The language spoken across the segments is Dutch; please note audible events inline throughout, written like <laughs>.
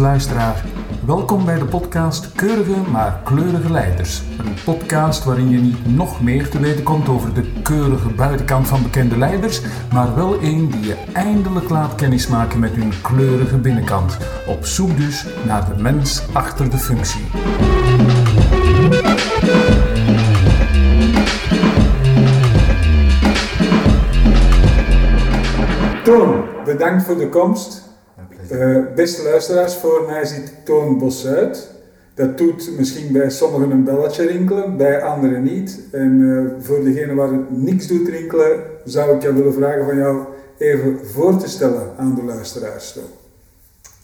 luisteraar. Welkom bij de podcast Keurige maar Kleurige Leiders. Een podcast waarin je niet nog meer te weten komt over de keurige buitenkant van bekende leiders, maar wel een die je eindelijk laat kennismaken met hun kleurige binnenkant. Op zoek dus naar de mens achter de functie. Toon, bedankt voor de komst. Uh, beste luisteraars, voor mij zit Toon Bosuit. Dat doet misschien bij sommigen een belletje rinkelen, bij anderen niet. En uh, voor degene waar het niks doet rinkelen, zou ik jou willen vragen van jou even voor te stellen aan de luisteraars.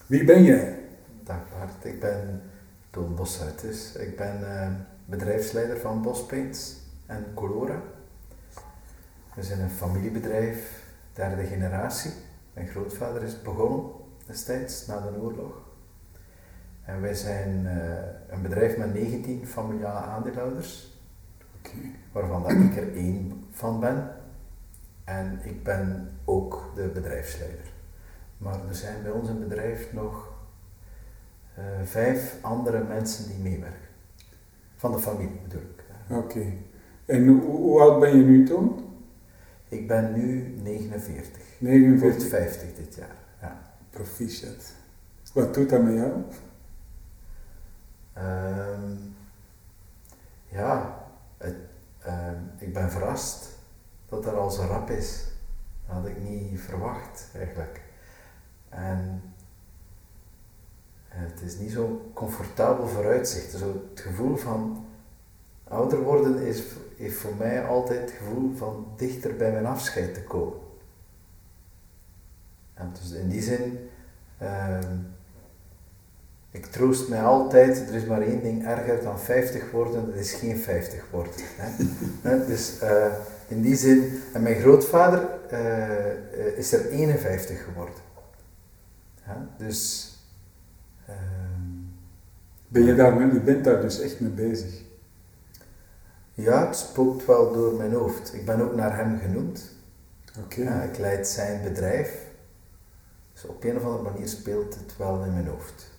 Wie ben jij? Dag Bart, ik ben Toon Bosuit. Dus. Ik ben uh, bedrijfsleider van Bospaints en Colora. We zijn een familiebedrijf, derde generatie. Mijn grootvader is begonnen destijds, na de oorlog. En wij zijn uh, een bedrijf met 19 familiale aandeelhouders, okay. waarvan dat ik er één van ben. En ik ben ook de bedrijfsleider. Maar er zijn bij ons in het bedrijf nog uh, vijf andere mensen die meewerken. Van de familie bedoel ik. Oké. En hoe, hoe, oud ben je nu, Tom? Ik ben nu 49. 49? 50 dit jaar. Proficiat. Wat doet dat met jou? Um, ja, het, um, ik ben verrast dat er al zo rap is. Dat had ik niet verwacht eigenlijk. En het is niet zo comfortabel vooruitzicht. Zo het gevoel van ouder worden is, heeft voor mij altijd het gevoel van dichter bij mijn afscheid te komen. En dus in die zin, uh, ik troost mij altijd, er is maar één ding erger dan 50 worden, dat is geen 50 worden. <laughs> Hè. dus uh, in die zin, en mijn grootvader uh, is er 51 geworden. Dus. Ehm, ben je, daar, je bent daar dus echt mee bezig? Ja, het spookt wel door mijn hoofd. Ik ben ook naar hem genoemd. Okay. ik leid zijn bedrijf. Dus op een of andere manier speelt het wel in mijn hoofd.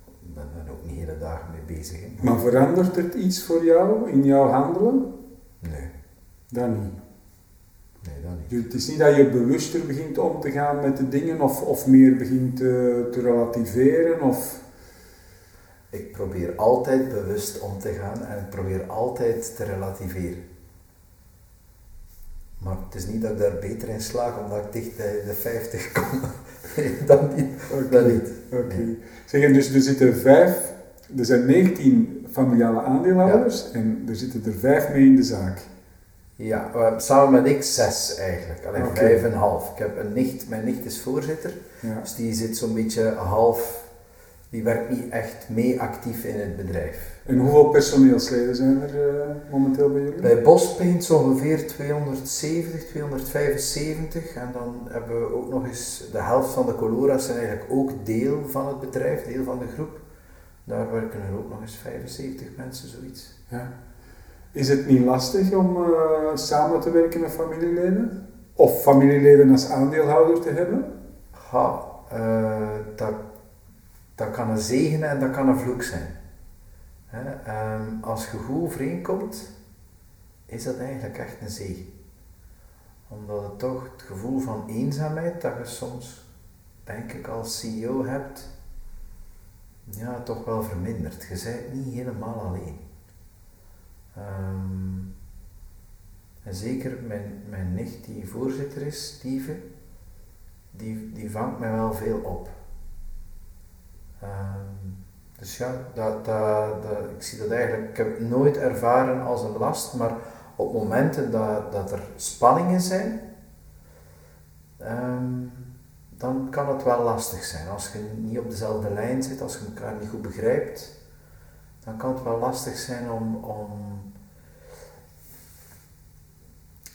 Ik ben daar ook niet hele dagen mee bezig. Maar verandert het iets voor jou in jouw handelen? Nee. Dat niet? Nee, dat niet. Het is niet dat je bewuster begint om te gaan met de dingen of, of meer begint te, te relativeren? Of... Ik probeer altijd bewust om te gaan en ik probeer altijd te relativeren. Maar het is niet dat ik daar beter in slaag omdat ik dicht bij de 50 kom. nee, <laughs> dat niet. Okay. niet. Oké. Zeg, dus er zitten vijf, er zijn 19 familiale aandeelhouders en er zitten er vijf mee in de zaak. Ja, samen met ik zes eigenlijk. Alleen okay. vijf en half. Ik heb een nicht, mijn nicht is voorzitter, ja. dus die zit zo'n beetje half die werkt niet echt mee actief in het bedrijf. En hoeveel personeelsleden zijn er uh, momenteel bij jullie? Bij Bospaint ongeveer 270, 275 en dan hebben we ook nog eens de helft van de Colora's zijn eigenlijk ook deel van het bedrijf, deel van de groep. Daar werken er ook nog eens 75 mensen, zoiets. Ja. Is het niet lastig om uh, samen te werken met familieleden? Of familieleden als aandeelhouder te hebben? Ja, uh, dat dat kan een zegen en dat kan een vloek zijn. Um, als je goed overeenkomt, is dat eigenlijk echt een zegen. Omdat het toch het gevoel van eenzaamheid dat je soms, denk ik, als CEO hebt, ja, toch wel vermindert. Je bent niet helemaal alleen. Um, en zeker mijn, mijn nicht die voorzitter is, Steven, die, die vangt mij wel veel op. Um, dus ja, dat, dat, ik zie dat eigenlijk, ik heb het nooit ervaren als een last, maar op momenten dat, dat er spanningen zijn, um, dan kan het wel lastig zijn. Als je niet op dezelfde lijn zit, als je elkaar niet goed begrijpt, dan kan het wel lastig zijn om, om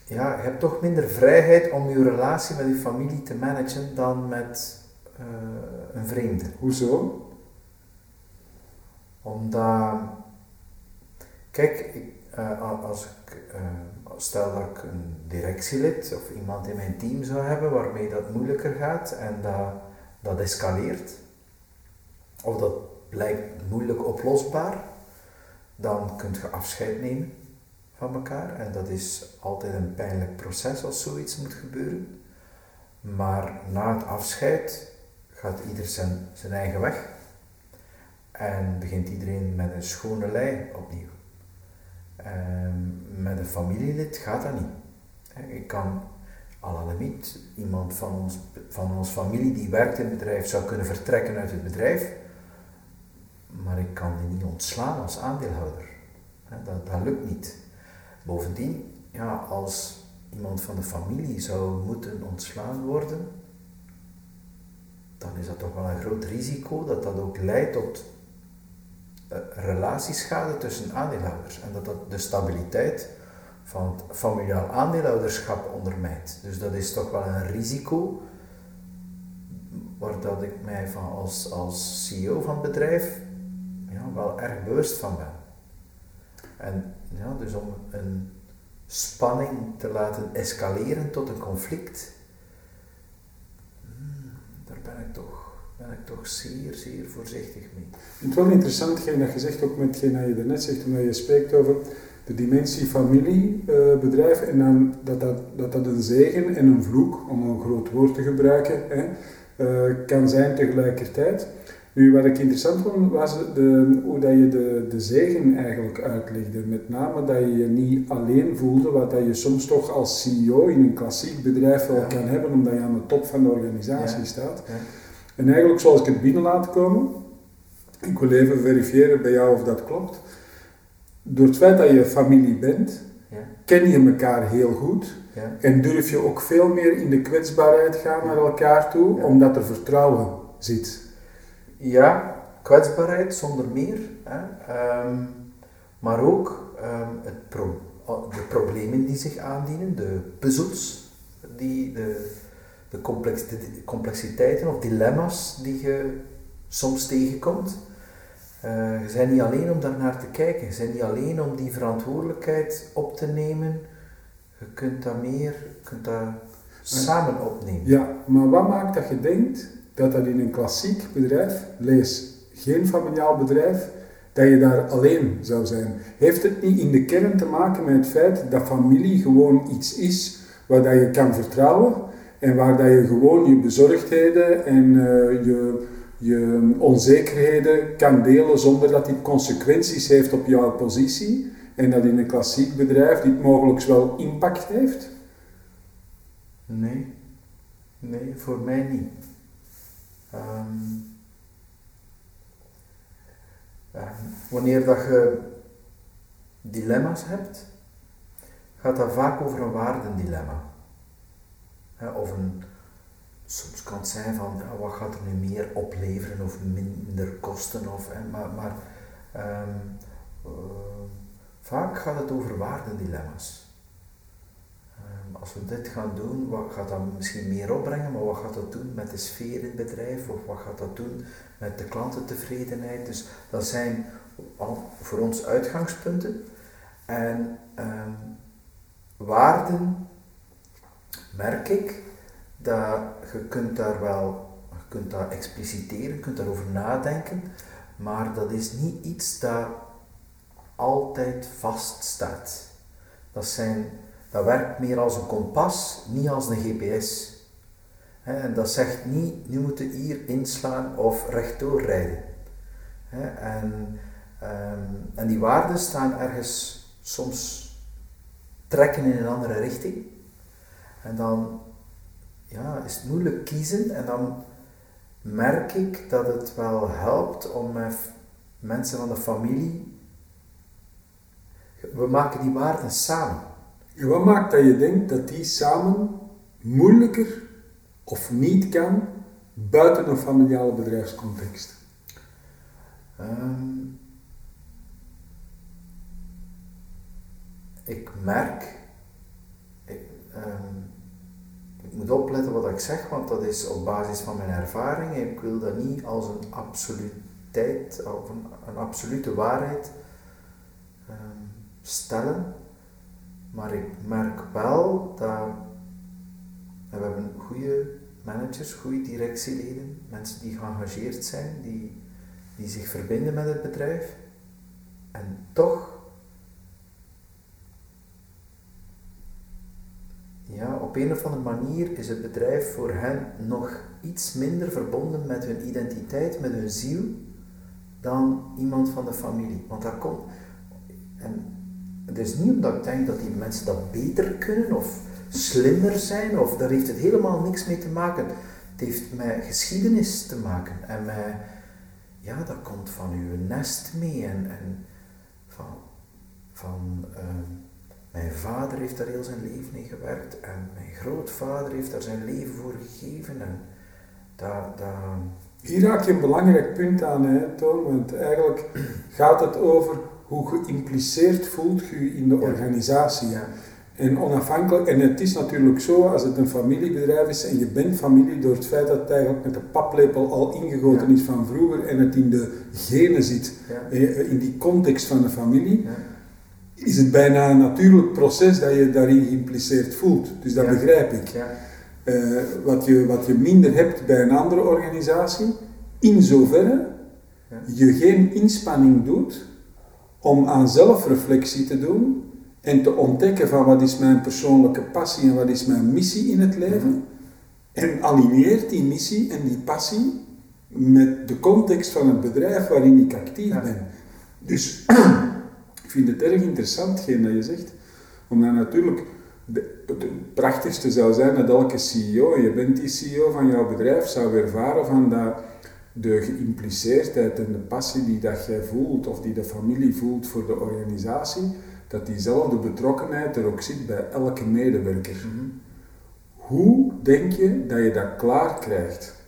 ja, je hebt toch minder vrijheid om je relatie met je familie te managen dan met uh, een vreemde. Hoezo? Omdat, kijk, ik, uh, als ik, uh, stel dat ik een directielid of iemand in mijn team zou hebben waarmee dat moeilijker gaat en dat, dat escaleert, of dat blijkt moeilijk oplosbaar, dan kunt je afscheid nemen van elkaar. En dat is altijd een pijnlijk proces als zoiets moet gebeuren. Maar na het afscheid gaat ieder zijn, zijn eigen weg. En begint iedereen met een schone lei opnieuw. Ehm, met een familielid gaat dat niet. Ik kan al limiet iemand van ons, van ons familie die werkt in het bedrijf zou kunnen vertrekken uit het bedrijf, maar ik kan die niet ontslaan als aandeelhouder. Dat, dat lukt niet. Bovendien, ja, als iemand van de familie zou moeten ontslaan worden, dan is dat toch wel een groot risico dat dat ook leidt tot uh, relatieschade tussen aandeelhouders en dat dat de stabiliteit van het familiaal aandeelhouderschap ondermijnt. Dus dat is toch wel een risico waar dat ik mij van als, als CEO van het bedrijf ja, wel erg bewust van ben. En ja, dus om een spanning te laten escaleren tot een conflict, hmm, daar ben ik toch, ben ik toch zeer, zeer voorzichtig mee. Ik vind het wel interessant, dat je zegt, ook met hetgeen dat je daarnet zegt, omdat je spreekt over de dimensie familiebedrijf en dan dat dat, dat dat een zegen en een vloek, om een groot woord te gebruiken, hè, uh, kan zijn tegelijkertijd. Nu, wat ik interessant vond, was de, hoe dat je de, de zegen eigenlijk uitlegde. Met name dat je je niet alleen voelde, wat dat je soms toch als CEO in een klassiek bedrijf wel kan hebben, omdat je aan de top van de organisatie staat. Ja. En eigenlijk zoals ik het binnen laat komen, ik wil even verifiëren bij jou of dat klopt. Door het feit dat je familie bent, ken je elkaar heel goed. En durf je ook veel meer in de kwetsbaarheid gaan naar elkaar toe, omdat er vertrouwen zit. Ja, kwetsbaarheid zonder meer. Hè. Ehm, maar ook um, het pro de problemen die zich aandienen, de puzzels, die, de, de complexiteiten of dilemma's die je soms tegenkomt. Uh, je bent niet alleen om daar naar te kijken, je bent niet alleen om die verantwoordelijkheid op te nemen. Je kunt dat meer, je kunt dat samen opnemen. Ja, maar wat maakt dat je denkt dat dat in een klassiek bedrijf, lees geen familiaal bedrijf, dat je daar alleen zou zijn. Heeft het niet in de kern te maken met het feit dat familie gewoon iets is waar dat je kan vertrouwen en waar dat je gewoon je bezorgdheden en uh, je, je onzekerheden kan delen zonder dat dit consequenties heeft op jouw positie en dat in een klassiek bedrijf dit mogelijk wel impact heeft? Nee, nee, voor mij niet. Um, wanneer dat je dilemma's hebt, gaat dat vaak over een waardendilemma. Of een, soms kan het zijn van wat gaat er nu meer opleveren of minder kosten. Of, maar maar um, uh, vaak gaat het over waardendilemma's. Ehm, als we dit gaan doen, wat gaat dat misschien meer opbrengen, maar wat gaat dat doen met de sfeer in het bedrijf of wat gaat dat doen met de klantentevredenheid? Dus dat zijn voor ons uitgangspunten. En um, waarden merk ik dat je kunt daar wel, je kunt dat expliciteren, je kunt daarover nadenken, maar dat is niet iets dat altijd vaststaat. Dat zijn dat werkt meer als een kompas, niet als een GPS. dat zegt niet, nu moeten hier inslaan of rechtdoor rijden. en, ehm, en die waarden staan ergens soms trekken in een andere richting. En dan ja, is het moeilijk kiezen en dan merk ik dat het wel helpt om met mensen van de familie, we maken die waarden samen. En wat maakt dat je denkt dat die samen moeilijker of niet kan buiten een familiale bedrijfscontext? Um, ik merk, ik, um, ik, moet opletten wat ik zeg, want dat is op basis van mijn ervaring. Ik wil dat niet als een absoluteit of een, absolute waarheid um, stellen. Maar ik merk wel dat we hebben goede managers, goede directieleden, mensen die geëngageerd zijn, die die zich verbinden met het bedrijf en toch ja, op een of andere manier is het bedrijf voor hen nog iets minder verbonden met hun identiteit, met hun ziel, dan iemand van de familie. Want daar komt. En het is niet omdat ik denk dat die mensen dat beter kunnen of slimmer zijn, of daar heeft het helemaal niks mee te maken. Het heeft met geschiedenis te maken en met, ja, dat komt van uw nest mee en, en van, van ehm, mijn vader heeft daar heel zijn leven in gewerkt en mijn grootvader heeft daar zijn leven voor gegeven. En dat, dat... Hier raak je een belangrijk punt aan, hè, Toon, want eigenlijk gaat het over hoe geïmpliceerd voelt je in de organisatie. Ja. En onafhankelijk, en het is natuurlijk zo, als het een familiebedrijf is en je bent familie, door het feit dat het eigenlijk met de paplepel al ingegoten Ja. is van vroeger en het in de genen zit, eh, in die context van de familie. Is het bijna een natuurlijk proces dat je daarin geïmpliceerd voelt. Dus dat Ja. begrijp ik. Ja. Eh, wat, je, wat je minder hebt bij een andere organisatie, in zoverre Ja. je geen inspanning doet om aan zelfreflectie te doen en te ontdekken van wat is mijn persoonlijke passie en wat is mijn missie in het leven. Mhm. En aligneert die missie en die passie met de context van het bedrijf waarin ik actief ben. Dus vind het erg interessant, hetgeen dat je zegt, omdat natuurlijk de, het prachtigste zou zijn dat elke CEO, je bent die CEO van jouw bedrijf, zou ervaren van dat de geïmpliceerdheid en de passie die dat jij voelt, of die de familie voelt voor de organisatie, dat diezelfde betrokkenheid er ook zit bij elke medewerker. Mhm. Hoe denk je dat je dat klaar krijgt?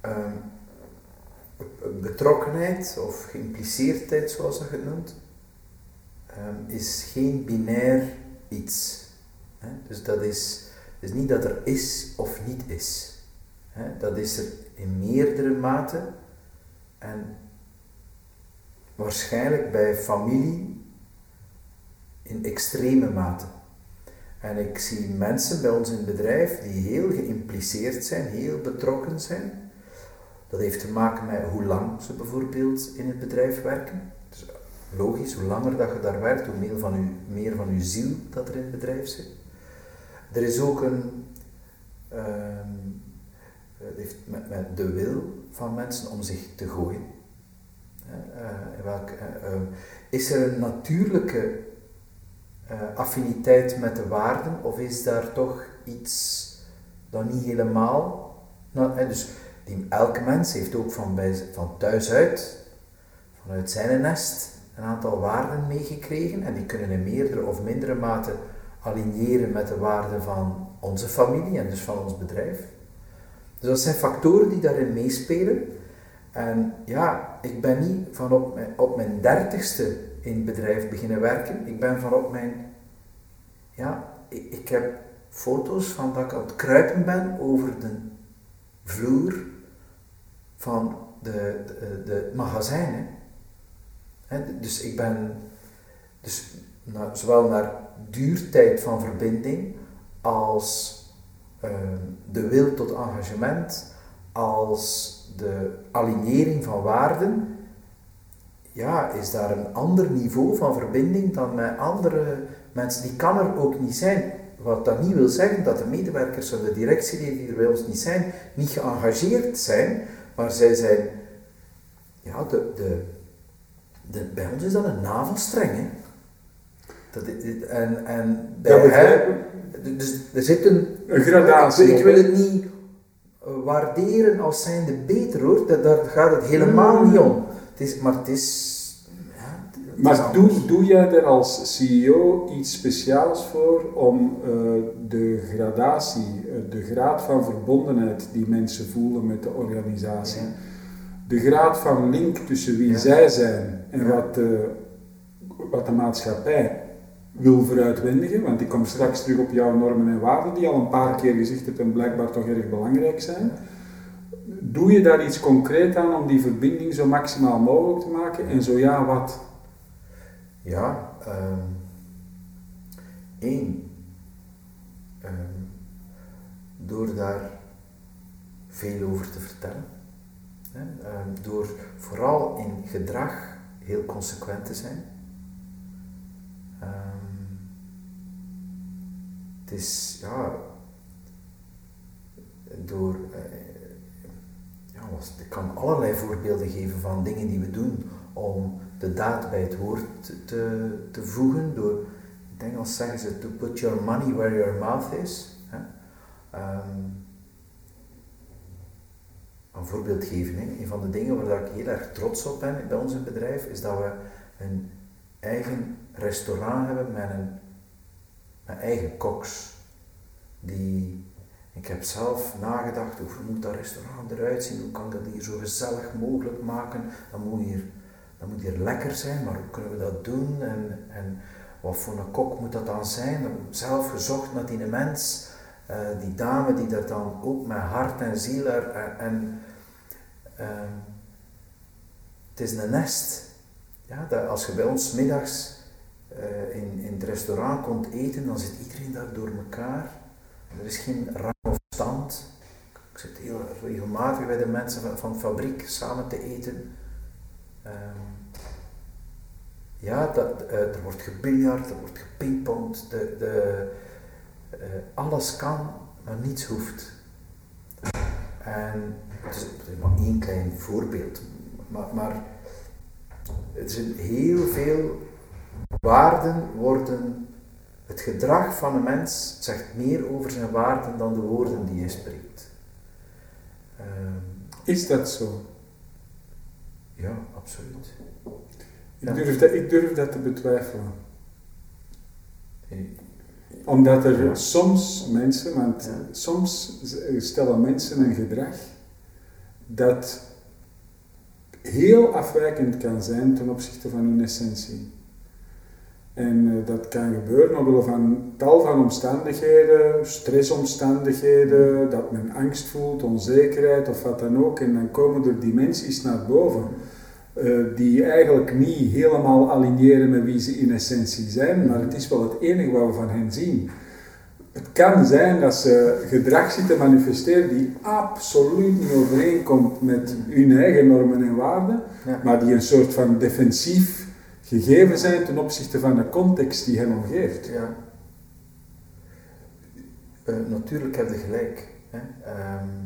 Ehm, betrokkenheid of geïmpliceerdheid, zoals dat noemt, ehm, is geen binair iets. Dus dat is, is niet dat er is of niet is. Dat is er in meerdere mate en waarschijnlijk bij familie in extreme mate. En ik zie mensen bij ons in het bedrijf die heel geïmpliceerd zijn, heel betrokken zijn. Dat heeft te maken met hoe lang ze bijvoorbeeld in het bedrijf werken. Dus logisch, hoe langer dat je daar werkt, hoe meer van, je, meer van je ziel dat er in het bedrijf zit. Er is ook een, ehm, het heeft met, de wil van mensen om zich te gooien. Eh, eh, in welk, eh, eh, is er een natuurlijke eh, affiniteit met de waarden of is daar toch iets dat niet helemaal... Nou, eh, dus die, elke mens heeft ook van, bij, van thuis uit, vanuit zijn nest, een aantal waarden meegekregen en die kunnen in meerdere of mindere mate aligneren met de waarden van onze familie en dus van ons bedrijf. Dus dat zijn factoren die daarin meespelen. En ja, ik ben niet van op mijn, op mijn dertigste in het bedrijf beginnen werken. Ik ben van op mijn... Ja, ik, ik heb foto's van dat ik aan het kruipen ben over de vloer van de, de, de magazijnen. Dus ik ben dus zowel naar duurtijd van verbinding als uh, de wil tot engagement, als de alignering van waarden, ja, is daar een ander niveau van verbinding dan met andere mensen. Die kan er ook niet zijn. Wat dat niet wil zeggen dat de medewerkers of de directieleden die er bij ons niet zijn, niet geëngageerd zijn, maar zij zijn, ja, de, de, de, bij ons is dat een navelstreng. Hè? Dat, en, en bij Ja, hen, dus er zit een, Een gradatie. Ik, ik wil het niet waarderen als zijnde beter hoor, dat, daar gaat het helemaal niet om. Het is, maar het is. Maar doe, doe jij er als CEO iets speciaals voor om eh, de gradatie, eh, de graad van verbondenheid die mensen voelen met de organisatie, Ja. de graad van link tussen wie Ja. zij zijn en Ja. wat, de, wat de maatschappij wil vooruitwendigen, want ik kom straks terug op jouw normen en waarden die al een paar keer gezegd hebt en blijkbaar toch erg belangrijk zijn. Doe je daar iets concreet aan om die verbinding zo maximaal mogelijk te maken en zo ja, wat? Ja, ehm één. ehm, door daar veel over te vertellen. Hè? Ehm, door vooral in gedrag heel consequent te zijn. Het is, ja, door, uh, ja, ik kan allerlei voorbeelden geven van dingen die we doen om de daad bij het woord te, te voegen. Door, ik denk als zeggen ze, to put your money where your mouth is. Hè? Um, een voorbeeld geven. Hè. Een van de dingen waar ik heel erg trots op ben bij ons bedrijf, is dat we een eigen restaurant hebben met een met eigen koks. Die, ik heb zelf nagedacht, hoe moet dat restaurant eruit zien, hoe kan ik dat hier zo gezellig mogelijk maken, dat moet hier, dat moet hier lekker zijn, maar hoe kunnen we dat doen en, en wat voor een kok moet dat dan zijn? Zelf gezocht naar die mens, uh, die dame die dat dan ook met hart en ziel er, en, uh, het is een nest. Ja, dat als je bij ons middags uh, in, in het restaurant komt eten, dan zit iedereen daar door elkaar. Er is geen rang of stand. Ik zit heel regelmatig bij de mensen van, van de fabriek samen te eten. Um, ja, dat, uh, er wordt gebiljard, er wordt gepingpongd, de, de, uh, alles kan, maar niets hoeft. En het is, maar één klein voorbeeld, maar, maar zijn heel veel waarden worden, het gedrag van een mens zegt meer over zijn waarden dan de woorden die hij spreekt. Um, is dat zo? Ja, absoluut. Ik, durf dat, ik durf dat te betwijfelen. Omdat er soms mensen, want soms stellen mensen een gedrag dat heel afwijkend kan zijn ten opzichte van hun essentie. En uh, dat kan gebeuren omwille van tal van omstandigheden, stressomstandigheden, dat men angst voelt, onzekerheid of wat dan ook. En dan komen er dimensies naar boven uh, die eigenlijk niet helemaal aligneren met wie ze in essentie zijn, maar het is wel het enige wat we van hen zien. Het kan zijn dat ze gedrag zitten manifesteren die absoluut niet overeenkomt met hun eigen normen en waarden, ja. maar die een soort van defensief gegeven zijn ten opzichte van de context die hen omgeeft. Ja. Uh, natuurlijk heb je gelijk. Hè? Um, um,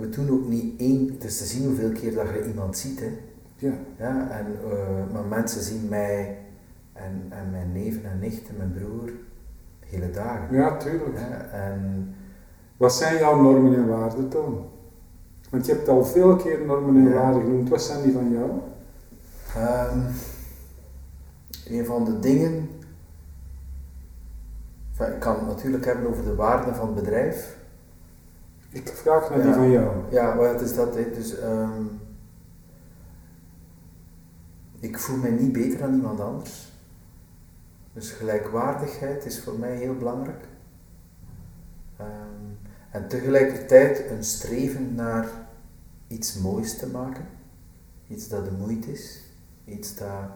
we doen ook niet één, het is te zien hoeveel keer dat je iemand ziet. Hè? Ja. ja en, uh, maar mensen zien mij en, en mijn neven en nicht en mijn broer hele dagen. Ja, tuurlijk. Ja, en, Wat zijn jouw normen en waarden dan? Want je hebt al veel keer normen en ja. waarden genoemd. Wat zijn die van jou? Um, een van de dingen. Enfin, ik kan het natuurlijk hebben over de waarden van het bedrijf. Ik vraag naar ja. die van jou. Ja, wat is dat? Dus, um, ik voel mij niet beter dan iemand anders. Dus gelijkwaardigheid is voor mij heel belangrijk. Um, en tegelijkertijd een streven naar iets moois te maken. Iets dat de moeite is. Iets dat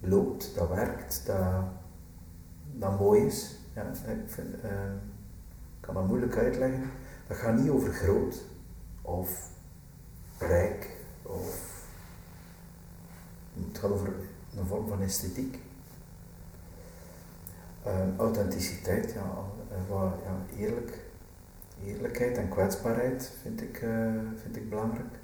loopt, dat werkt, dat, dat mooi is. Ja, ik, vind, uh, kan dat moeilijk uitleggen. Dat gaat niet over groot of rijk of het gaat over een vorm van esthetiek. Uh, authenticiteit, ja, uh, ja, eerlijk, eerlijkheid en kwetsbaarheid vind ik, uh, vind ik belangrijk.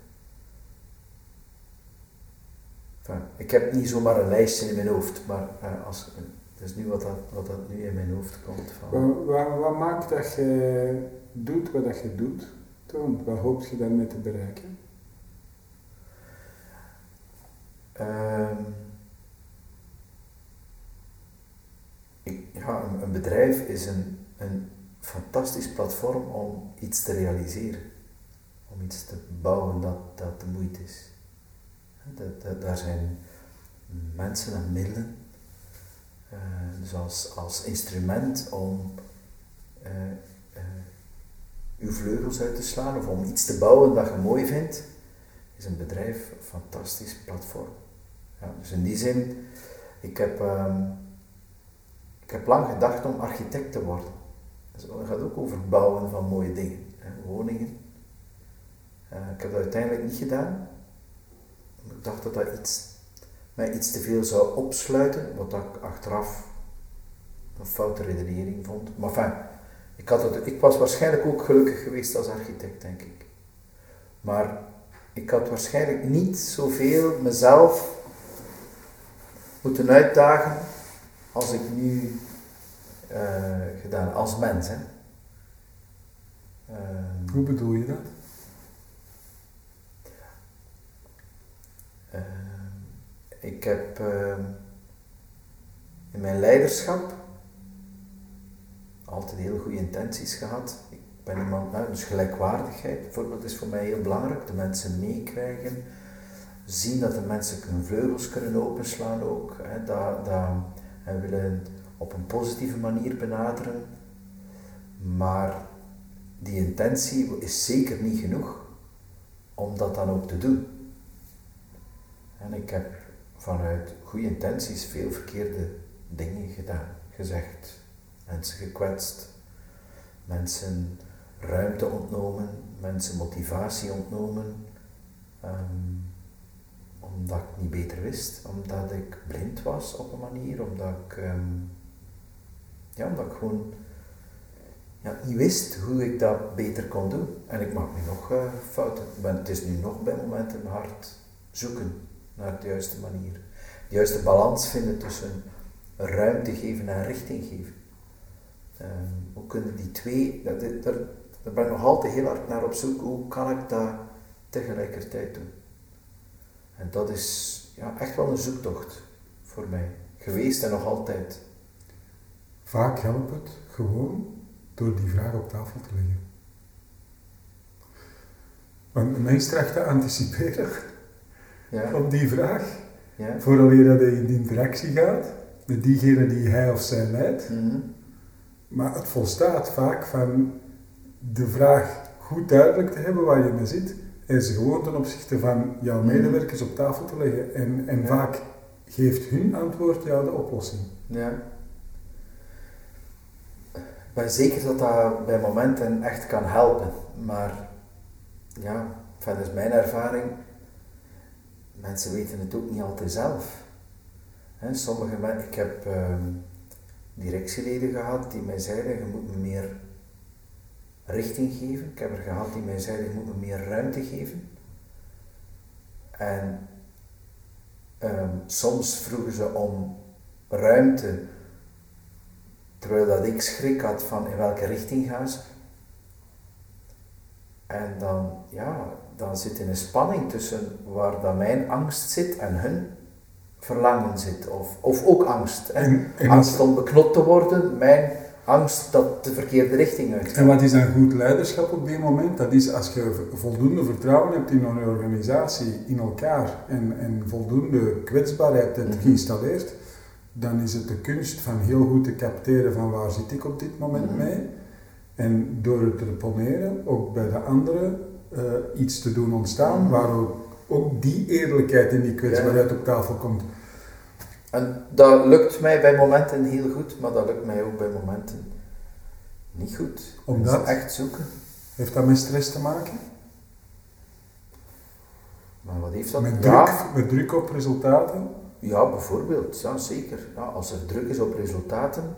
Ik heb niet zomaar een lijstje in mijn hoofd, maar als, het is nu wat dat, wat dat nu in mijn hoofd komt. Van. Wat, wat, wat maakt dat je doet wat dat je doet, Toon? Wat hoop je daarmee te bereiken? Um, ja, een, een, bedrijf is een, een fantastisch platform om iets te realiseren. Om iets te bouwen dat, dat de moeite is. Dat, dat, daar zijn mensen en middelen. Uh, dus als, als instrument om uh, uw vleugels uit te slaan of om iets te bouwen dat je mooi vindt, is een bedrijf een fantastisch platform. Ja, dus in die zin, ik heb um, ik heb lang gedacht om architect te worden. Dus het gaat ook over bouwen van mooie dingen, hè, woningen. Ik heb dat uiteindelijk niet gedaan. Ik dacht dat dat iets, mij iets te veel zou opsluiten, wat ik achteraf een foute redenering vond. Maar enfin, ik, had het, ik was waarschijnlijk ook gelukkig geweest als architect, denk ik. Maar ik had waarschijnlijk niet zoveel mezelf moeten uitdagen als ik nu uh, gedaan als mens. Hè. Hoe bedoel je dat? Ik heb in mijn leiderschap altijd heel goede intenties gehad. Ik ben iemand, nou, dus gelijkwaardigheid bijvoorbeeld is voor mij heel belangrijk. De mensen meekrijgen, zien dat de mensen hun vleugels kunnen openslaan ook. Hè, dat, dat, en willen op een positieve manier benaderen. Maar die intentie is zeker niet genoeg om dat dan ook te doen. En ik heb vanuit goede intenties veel verkeerde dingen gedaan, gezegd, mensen gekwetst, mensen ruimte ontnomen, mensen motivatie ontnomen, um, omdat ik niet beter wist, omdat ik blind was op een manier, omdat ik, um, ja, omdat ik gewoon ja, niet wist hoe ik dat beter kon doen. En ik maak nu nog uh, fouten. Ben, het is nu nog bij momenten hard zoeken naar de juiste manier. De juiste balans vinden tussen ruimte geven en richting geven. Um, hoe kunnen die twee, daar, ben ik nog altijd heel hard naar op zoek, hoe kan ik dat tegelijkertijd doen? En dat is ja, echt wel een zoektocht voor mij geweest en nog altijd. Vaak helpt het gewoon door die vraag op tafel te leggen. Want meest te anticiperen ja. op die vraag, ja. vooral je dat je in de interactie gaat met diegene die hij of zij leidt. Mhm. Maar het volstaat vaak van de vraag goed duidelijk te hebben waar je mee zit en ze gewoon ten opzichte van jouw mhm. medewerkers op tafel te leggen. En, en vaak geeft hun antwoord jou de oplossing. Ja. Ik ben zeker dat dat bij momenten echt kan helpen. Maar ja, dat is mijn ervaring. Mensen weten het ook niet altijd zelf. Sommige mensen, ik heb ehm, directieleden gehad die mij zeiden, je moet me meer richting geven. Ik heb er gehad die mij zeiden, je moet me meer ruimte geven. En ehm, soms vroegen ze om ruimte, terwijl dat ik schrik had van in welke richting gaan ze. En dan, ja, dan zit er een spanning tussen waar dat mijn angst zit en hun verlangen zit. Of, of ook angst. angst om beknot te worden, mijn angst dat de verkeerde richting uit. En wat is dan goed leiderschap op dit moment? Dat is als je voldoende vertrouwen hebt in een organisatie, in elkaar en, en voldoende kwetsbaarheid hebt mm geïnstalleerd, dan is het de kunst van heel goed te capteren van waar zit ik op dit moment mhm. mee. En door het te poneren, ook bij de anderen, uh, iets te doen ontstaan, waar ook, ook, die eerlijkheid en die kwetsbaarheid op tafel komt. En dat lukt mij bij momenten heel goed, maar dat lukt mij ook bij momenten niet goed. Omdat? echt zoeken. Heeft dat met stress te maken? Maar wat heeft dat? Met druk, met druk op resultaten? Ja, bijvoorbeeld. Ja, zeker. Ja, als er druk is op resultaten,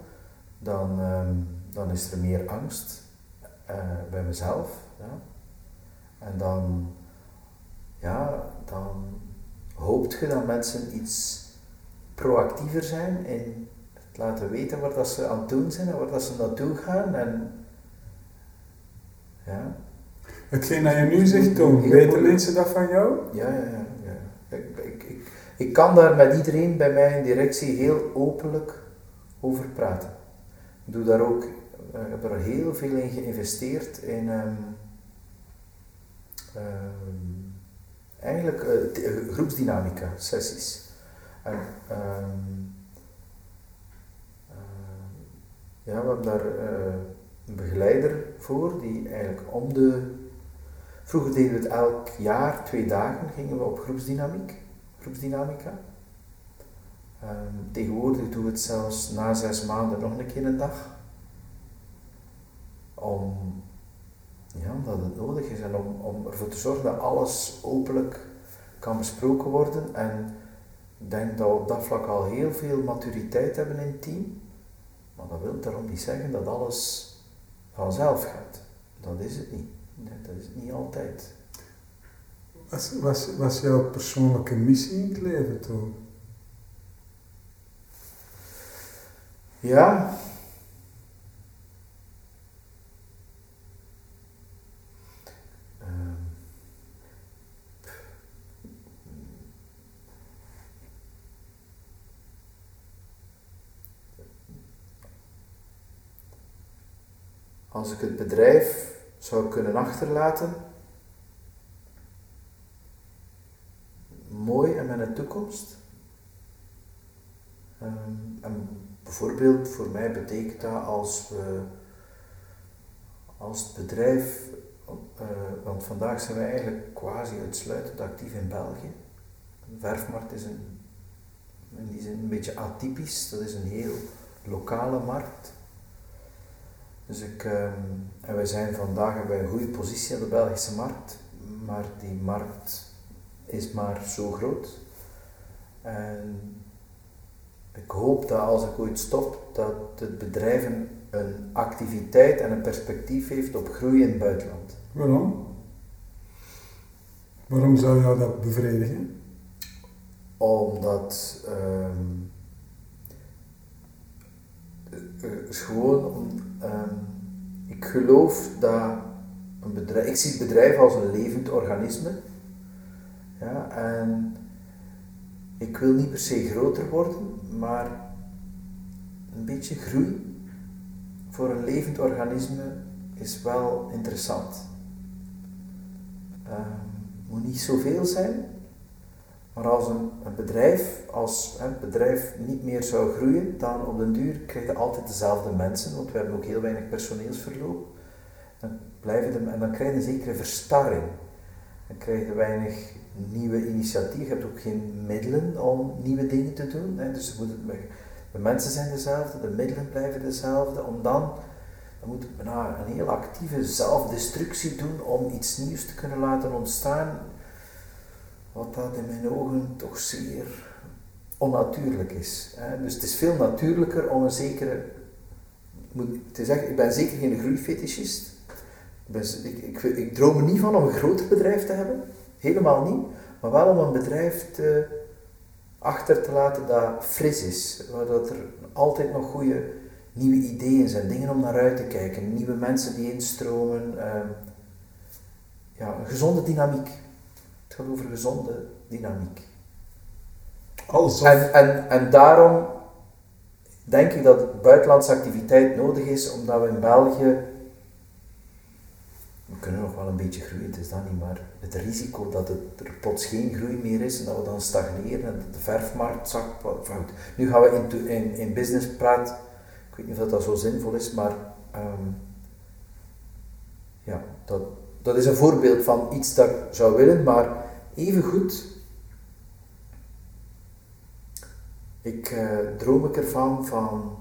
dan, ehm, dan is er meer angst uh, bij mezelf. Ja. En dan, ja, dan hoopt je dat mensen iets proactiever zijn in het laten weten waar dat ze aan het doen zijn en waar dat ze naartoe gaan. En, ja. Hetgeen dat je nu zegt, Toon, weten mensen dat van jou? Ja, ja, ja. ja. Ik, ik, ik, ik kan daar met iedereen bij mij in directie heel openlijk over praten. Ik doe daar ook, uh, heb er heel veel in geïnvesteerd in um, um, eigenlijk uh, groepsdynamica sessies. En, ehm, ehm, ja, we hebben daar uh, een begeleider voor die eigenlijk om de. Vroeger deden we het elk jaar, twee dagen, gingen we op groepsdynamiek, groepsdynamica. Tegenwoordig doen we het zelfs na zes maanden nog een keer een dag. Om, ja, omdat het nodig is en om, om ervoor te zorgen dat alles openlijk kan besproken worden. En ik denk dat we op dat vlak al heel veel maturiteit hebben in het team. Maar dat wil daarom niet zeggen dat alles vanzelf gaat. Dat is het niet. Dat is het niet altijd. Wat was, was jouw persoonlijke missie in het leven toen? Ja. Als ik het bedrijf zou kunnen achterlaten, mooi en met een toekomst. Ehm, en bijvoorbeeld voor mij betekent dat als we als het bedrijf, uh, want vandaag zijn we eigenlijk quasi uitsluitend actief in België. De verfmarkt is een, in die zin een beetje atypisch, dat is een heel lokale markt. Dus ik, ehm, en wij zijn vandaag hebben wij een goede positie in de Belgische markt, maar die markt is maar zo groot. En ik hoop dat als ik ooit stop, dat het bedrijf een, activiteit en een perspectief heeft op groei in het buitenland. Waarom? Waarom zou jou dat bevredigen? Omdat um, is gewoon om, ehm, ik geloof dat een bedrijf, ik zie het bedrijf als een levend organisme ja, en ik wil niet per se groter worden, maar een beetje groei voor een levend organisme is wel interessant. Het ehm, moet niet zoveel zijn, maar als een, een bedrijf, als het bedrijf niet meer zou groeien, dan op den duur krijg je altijd dezelfde mensen, want we hebben ook heel weinig personeelsverloop. Dan blijven de, en dan krijg je een zekere verstarring. Dan krijg je weinig nieuwe initiatieven, je hebt ook geen middelen om nieuwe dingen te doen. Hè. Dus de mensen zijn dezelfde, de middelen blijven dezelfde. Om dan, dan moet je een heel actieve zelfdestructie doen om iets nieuws te kunnen laten ontstaan. Wat dat in mijn ogen toch zeer onnatuurlijk is. Hè. Dus het is veel natuurlijker om een zekere. Te zeggen, ik ben zeker geen groeifetischist. Ik, ik, ik, droom er niet van om een groter bedrijf te hebben. Helemaal niet. Maar wel om een bedrijf te, achter te laten dat fris is. Waar dat er altijd nog goede nieuwe ideeën zijn. Dingen om naar uit te kijken. Nieuwe mensen die instromen. Uh, ja, een gezonde dynamiek. Het gaat over gezonde dynamiek. Alles en, en, en daarom denk ik dat buitenlandse activiteit nodig is, omdat we in België we kunnen nog wel een beetje groeien, het is dat niet, maar het risico dat het, er plots geen groei meer is en dat we dan stagneren en de verfmarkt zakt fout. Nu gaan we in, in, in business praten, ik weet niet of dat zo zinvol is, maar um, ja, dat, dat is een voorbeeld van iets dat ik zou willen, maar even goed. Ik uh, droom ik ervan van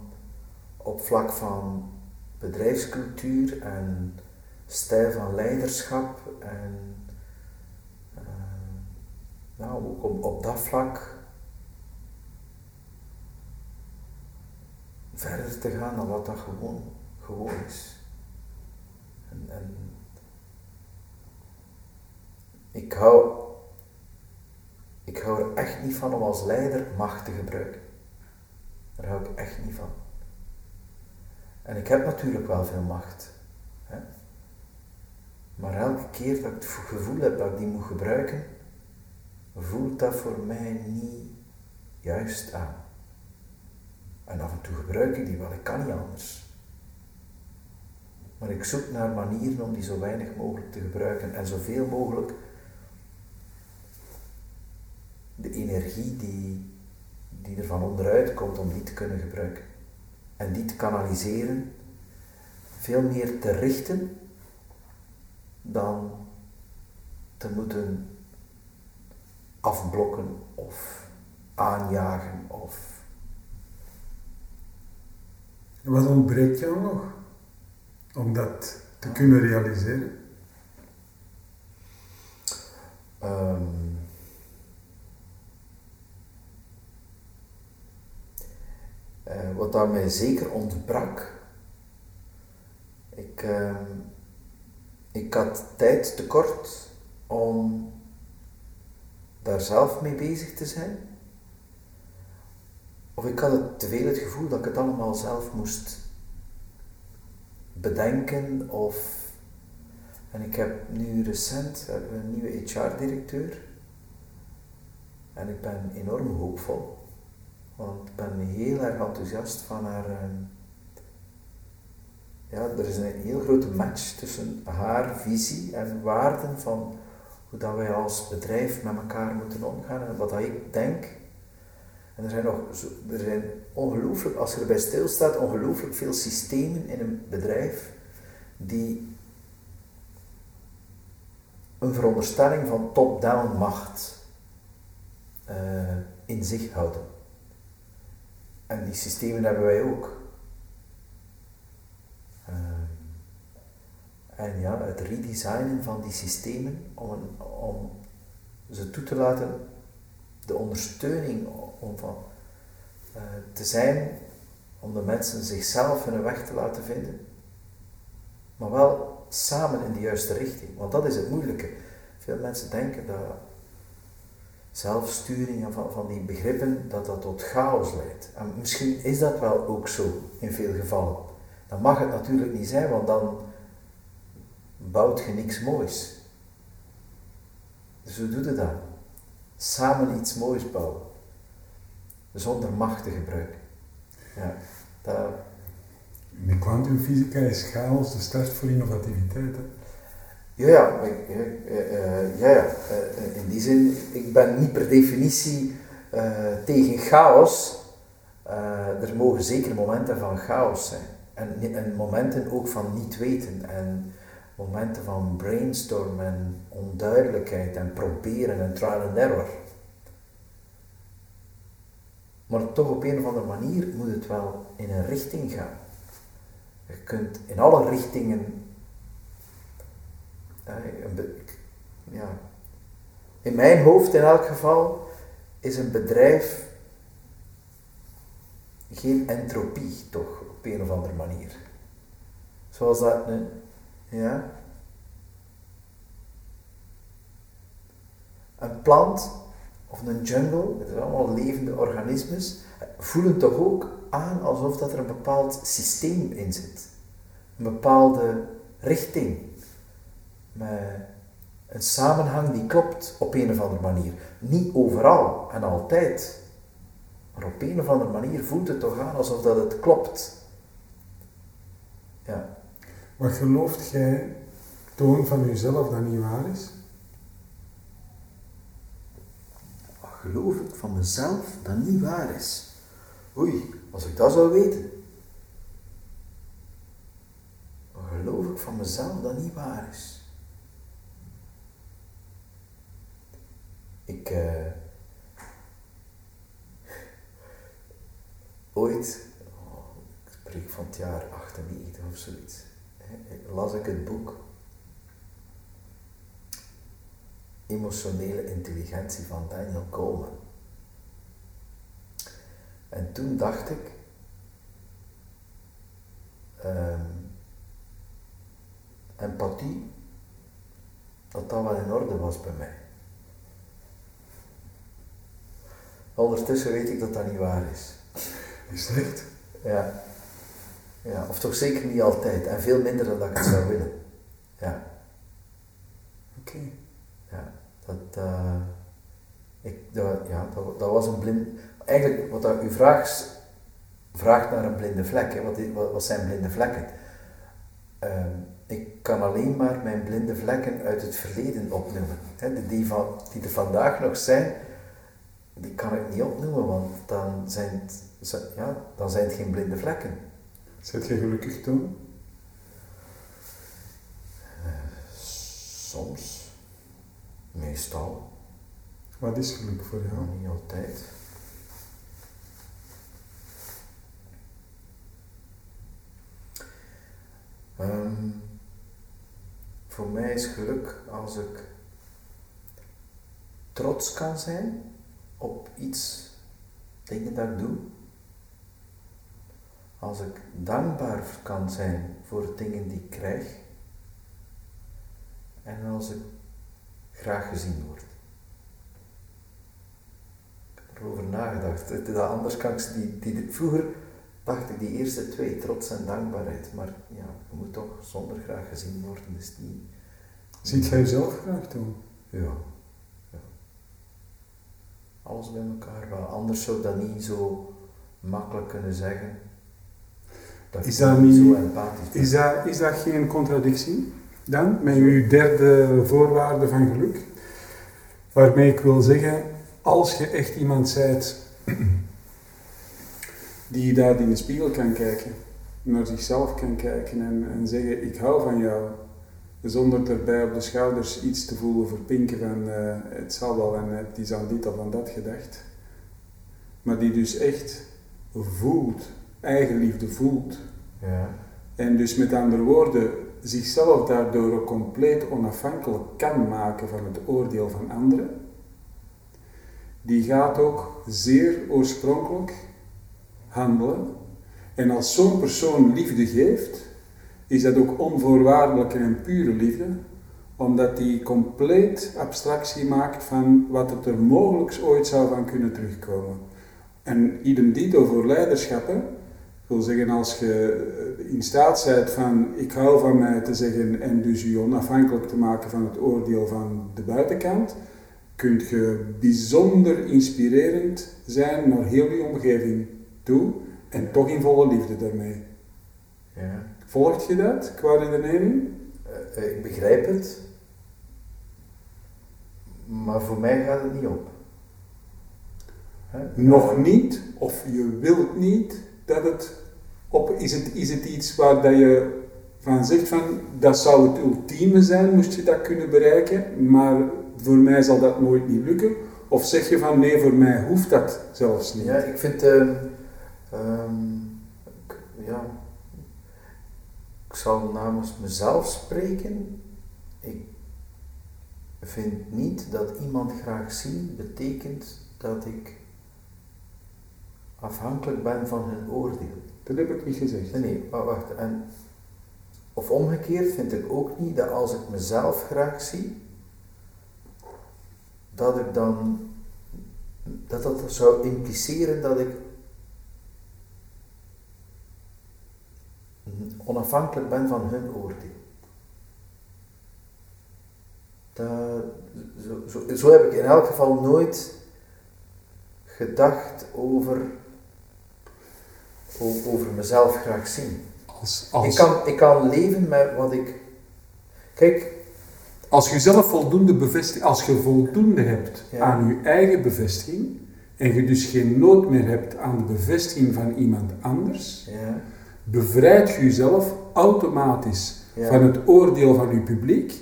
op vlak van bedrijfscultuur en stijl van leiderschap en uh, nou, ook op, op dat vlak verder te gaan dan wat dat gewoon, gewoon is. En, en ik hou, ik hou er echt niet van om als leider macht te gebruiken. Daar hou ik echt niet van. En ik heb natuurlijk wel veel macht. Hè? Maar elke keer dat ik het gevoel heb dat ik die moet gebruiken, voelt dat voor mij niet juist aan. En af en toe gebruik ik die wel, ik kan niet anders. Maar ik zoek naar manieren om die zo weinig mogelijk te gebruiken en zoveel mogelijk de energie die, die er van onderuit komt, om die te kunnen gebruiken. En die te kanaliseren, veel meer te richten dan te moeten afblokken of aanjagen of... Wat ontbreekt jou nog om dat te kunnen realiseren? Um, uh, wat daar mij zeker ontbrak, ik, uh, ik had tijd tekort om daar zelf mee bezig te zijn. Of ik had het te veel het gevoel dat ik het allemaal zelf moest bedenken of... En ik heb nu recent een nieuwe HR-directeur. En ik ben enorm hoopvol. Want ik ben heel erg enthousiast van haar... Ehm, ja, er is een heel grote match tussen haar visie en waarden van hoe dat wij als bedrijf met elkaar moeten omgaan en wat ik denk. En er zijn nog, er zijn ongelooflijk, als je erbij stilstaat, ongelooflijk veel systemen in een bedrijf die een veronderstelling van top-down macht uh, in zich houden. En die systemen hebben wij ook. Uh, en ja, het redesignen van die systemen om, om ze toe te laten, de ondersteuning om van, uh, te zijn, om de mensen zichzelf hun weg te laten vinden, maar wel samen in de juiste richting. Want dat is het moeilijke. Veel mensen denken dat zelfsturing en van, van die begrippen, dat dat tot chaos leidt. En misschien is dat wel ook zo in veel gevallen. Dat mag het natuurlijk niet zijn, want dan bouwt je niks moois. Dus hoe doe je dat? Samen iets moois bouwen. Zonder macht te gebruiken. Ja, dat... In de kwantumfysica is chaos de start voor innovativiteit. Ja, ja, ja, ja, in die zin, ik ben niet per definitie tegen chaos. Er mogen zeker momenten van chaos zijn. En, en momenten ook van niet weten. En momenten van brainstorm en onduidelijkheid en proberen en trial and error. Maar toch op een of andere manier moet het wel in een richting gaan. Je kunt in alle richtingen. Ja, in mijn hoofd in elk geval is een bedrijf geen entropie, toch, op een of andere manier. Zoals dat een, ja, een plant of een jungle, het zijn allemaal levende organismes, voelen toch ook aan alsof dat er een bepaald systeem in zit. Een bepaalde richting. Met een samenhang die klopt op een of andere manier. Niet overal en altijd. Maar op een of andere manier voelt het toch aan alsof dat het klopt. Ja. Wat gelooft jij, toon van jezelf, dat niet waar is? Wat geloof ik van mezelf dat niet waar is? Oei, als ik dat zou weten. Wat geloof ik van mezelf dat niet waar is? Ik. Uh, ooit, oh, ik spreek van het jaar 98 of zoiets, las ik het boek Emotionele Intelligentie van Daniel Goleman. En toen dacht ik, um, empathie, dat dat wel in orde was bij mij. Ondertussen weet ik dat dat niet waar is. Is het echt? Ja. ja. Of toch zeker niet altijd. En veel minder dan dat ik het zou willen. Ja. Oké. Ja. Dat, uh, ik, dat, ja, dat, dat was een blind eigenlijk wat dat, uw vraag vraagt naar een blinde vlek. Hè. Wat, wat, zijn blinde vlekken? Ehm, ik kan alleen maar mijn blinde vlekken uit het verleden opnoemen. Hè. Die, van, die er vandaag nog zijn, die kan ik niet opnoemen, want dan zijn het, ja, dan zijn het geen blinde vlekken. Zit je gelukkig toen? Eh, soms. Meestal. Wat is geluk voor jou? Niet altijd. Ehm, voor mij is geluk als ik trots kan zijn op iets, dingen dat ik doe. Als ik dankbaar kan zijn voor dingen die ik krijg. En als ik graag gezien word. Ik heb erover nagedacht. Dat Anders kan ik die, die, vroeger dacht ik die eerste twee, trots en dankbaarheid. Maar ja, je moet toch zonder graag gezien worden, is niet. Ziet jij zelf graag doen? Ja. ja. Alles bij elkaar wel. Anders zou ik dat niet zo makkelijk kunnen zeggen. Dat Is dat niet niet- zo empathisch ben. Is dat, is dat geen contradictie dan met uw derde voorwaarde van geluk? Waarmee ik wil zeggen, als je echt iemand zijt die daar in de spiegel kan kijken, naar zichzelf kan kijken en, en zeggen ik hou van jou, zonder erbij op de schouders iets te voelen verpinken van eh, het zal wel en het is aan dit of aan dat gedacht. Maar die dus echt voelt, eigenliefde voelt, Ja. en dus met andere woorden, zichzelf daardoor ook compleet onafhankelijk kan maken van het oordeel van anderen, die gaat ook zeer oorspronkelijk handelen. En als zo'n persoon liefde geeft, is dat ook onvoorwaardelijke en pure liefde, omdat die compleet abstractie maakt van wat het er mogelijk ooit zou van kunnen terugkomen. En idem dito voor leiderschappen, ik wil zeggen, als je in staat bent van ik hou van mij te zeggen en dus je onafhankelijk te maken van het oordeel van de buitenkant, kun je bijzonder inspirerend zijn naar heel je omgeving toe en toch in volle liefde daarmee. ja. Volgt je dat qua redenering? Eh, eh, ik begrijp het. Maar voor mij gaat het niet op. Hè? Nog niet, of je wilt niet dat het op is. Het, is het iets waar dat je van zegt van dat zou het ultieme zijn, moest je dat kunnen bereiken, maar voor mij zal dat nooit niet lukken? Of zeg je van nee, voor mij hoeft dat zelfs niet? Ja, ik vind. ehm, ehm, ik- ja. Ik zal namens mezelf spreken. Ik vind niet dat iemand graag zien betekent dat ik afhankelijk ben van hun oordeel. Dat heb ik niet gezegd. Nee, maar wacht. En, of omgekeerd vind ik ook niet dat als ik mezelf graag zie, dat ik dan, dat dat zou impliceren dat ik onafhankelijk ben van hun oordeel. Dat, zo, zo, zo heb ik in elk geval nooit gedacht over, over mezelf graag zien. Als, als, Ik, kan, ik kan leven met wat ik. Kijk, als je zelf voldoende bevestiging, als je voldoende hebt Ja. aan je eigen bevestiging en je dus geen nood meer hebt aan de bevestiging van iemand anders, ja, bevrijd je jezelf automatisch Ja. van het oordeel van je publiek.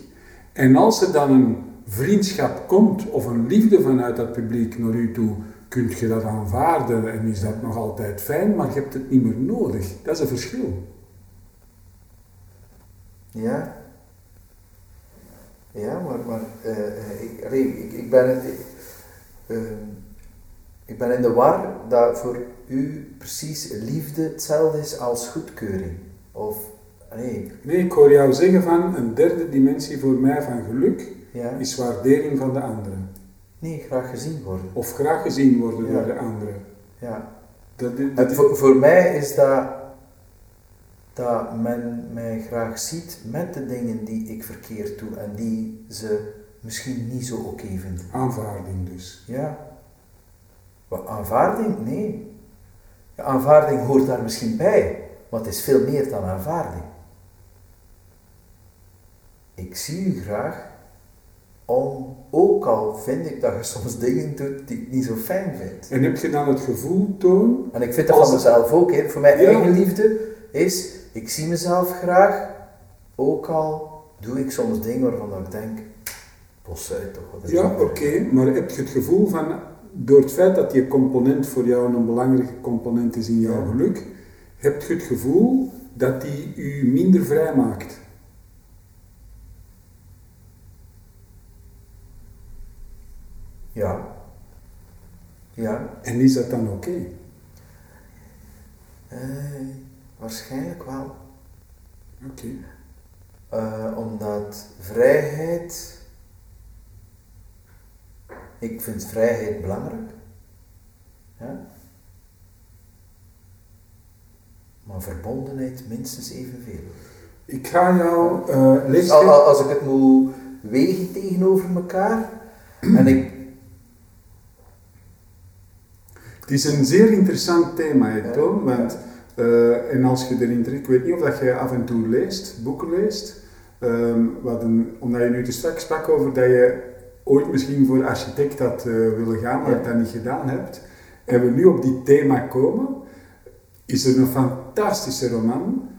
En als er dan een vriendschap komt of een liefde vanuit dat publiek naar u toe, kunt je dat aanvaarden en is dat nog altijd fijn, maar je hebt het niet meer nodig. Dat is een verschil. ja. Ja, maar, maar eh, eh, ik, ik, ik, ben, ik, eh, ik ben in de war dat voor u precies liefde hetzelfde is als goedkeuring. Of, nee, Nee, ik hoor jou zeggen van een derde dimensie voor mij van geluk ja, is waardering van de anderen. nee, graag gezien worden. Of graag gezien worden Ja. door de anderen. Ja. Dat, voor, voor mij is dat dat men mij graag ziet met de dingen die ik verkeerd doe en die ze misschien niet zo oké vinden. aanvaarding dus. Ja. Wat, aanvaarding? Nee. Ja, aanvaarding hoort daar misschien bij, maar het is veel meer dan aanvaarding. Ik zie u graag, om, ook al vind ik dat je soms dingen doet die ik niet zo fijn vind. En heb je dan het gevoel, Toon, En ik vind dat van mezelf ook. Hè. Voor mijn Ja. eigen liefde is, ik zie mezelf graag, ook al doe ik soms dingen waarvan ik denk, bos uit toch. Wat is Ja, dat oké, maar heb je het gevoel van, door het feit dat die component voor jou een belangrijke component is in jouw geluk, heb je het gevoel dat die u minder vrij maakt. Ja. Ja. En is dat dan oké? Okay? Waarschijnlijk wel. Oké. Eh, omdat vrijheid ik vind vrijheid belangrijk. Ja? Maar verbondenheid minstens evenveel. Ik ga jou uh, Dus lezen. al- al- als ik het moet wegen tegenover elkaar en ik. Het is een zeer interessant thema, hè. Toon, want eh, en als je erin trekt, ik weet niet of dat je af en toe leest, boeken leest, ehm, wat een, omdat je nu te straks sprak over dat je ooit misschien voor architect had eh, willen gaan, maar Ja. dat niet gedaan hebt, en we nu op die thema komen, is er een fantastische roman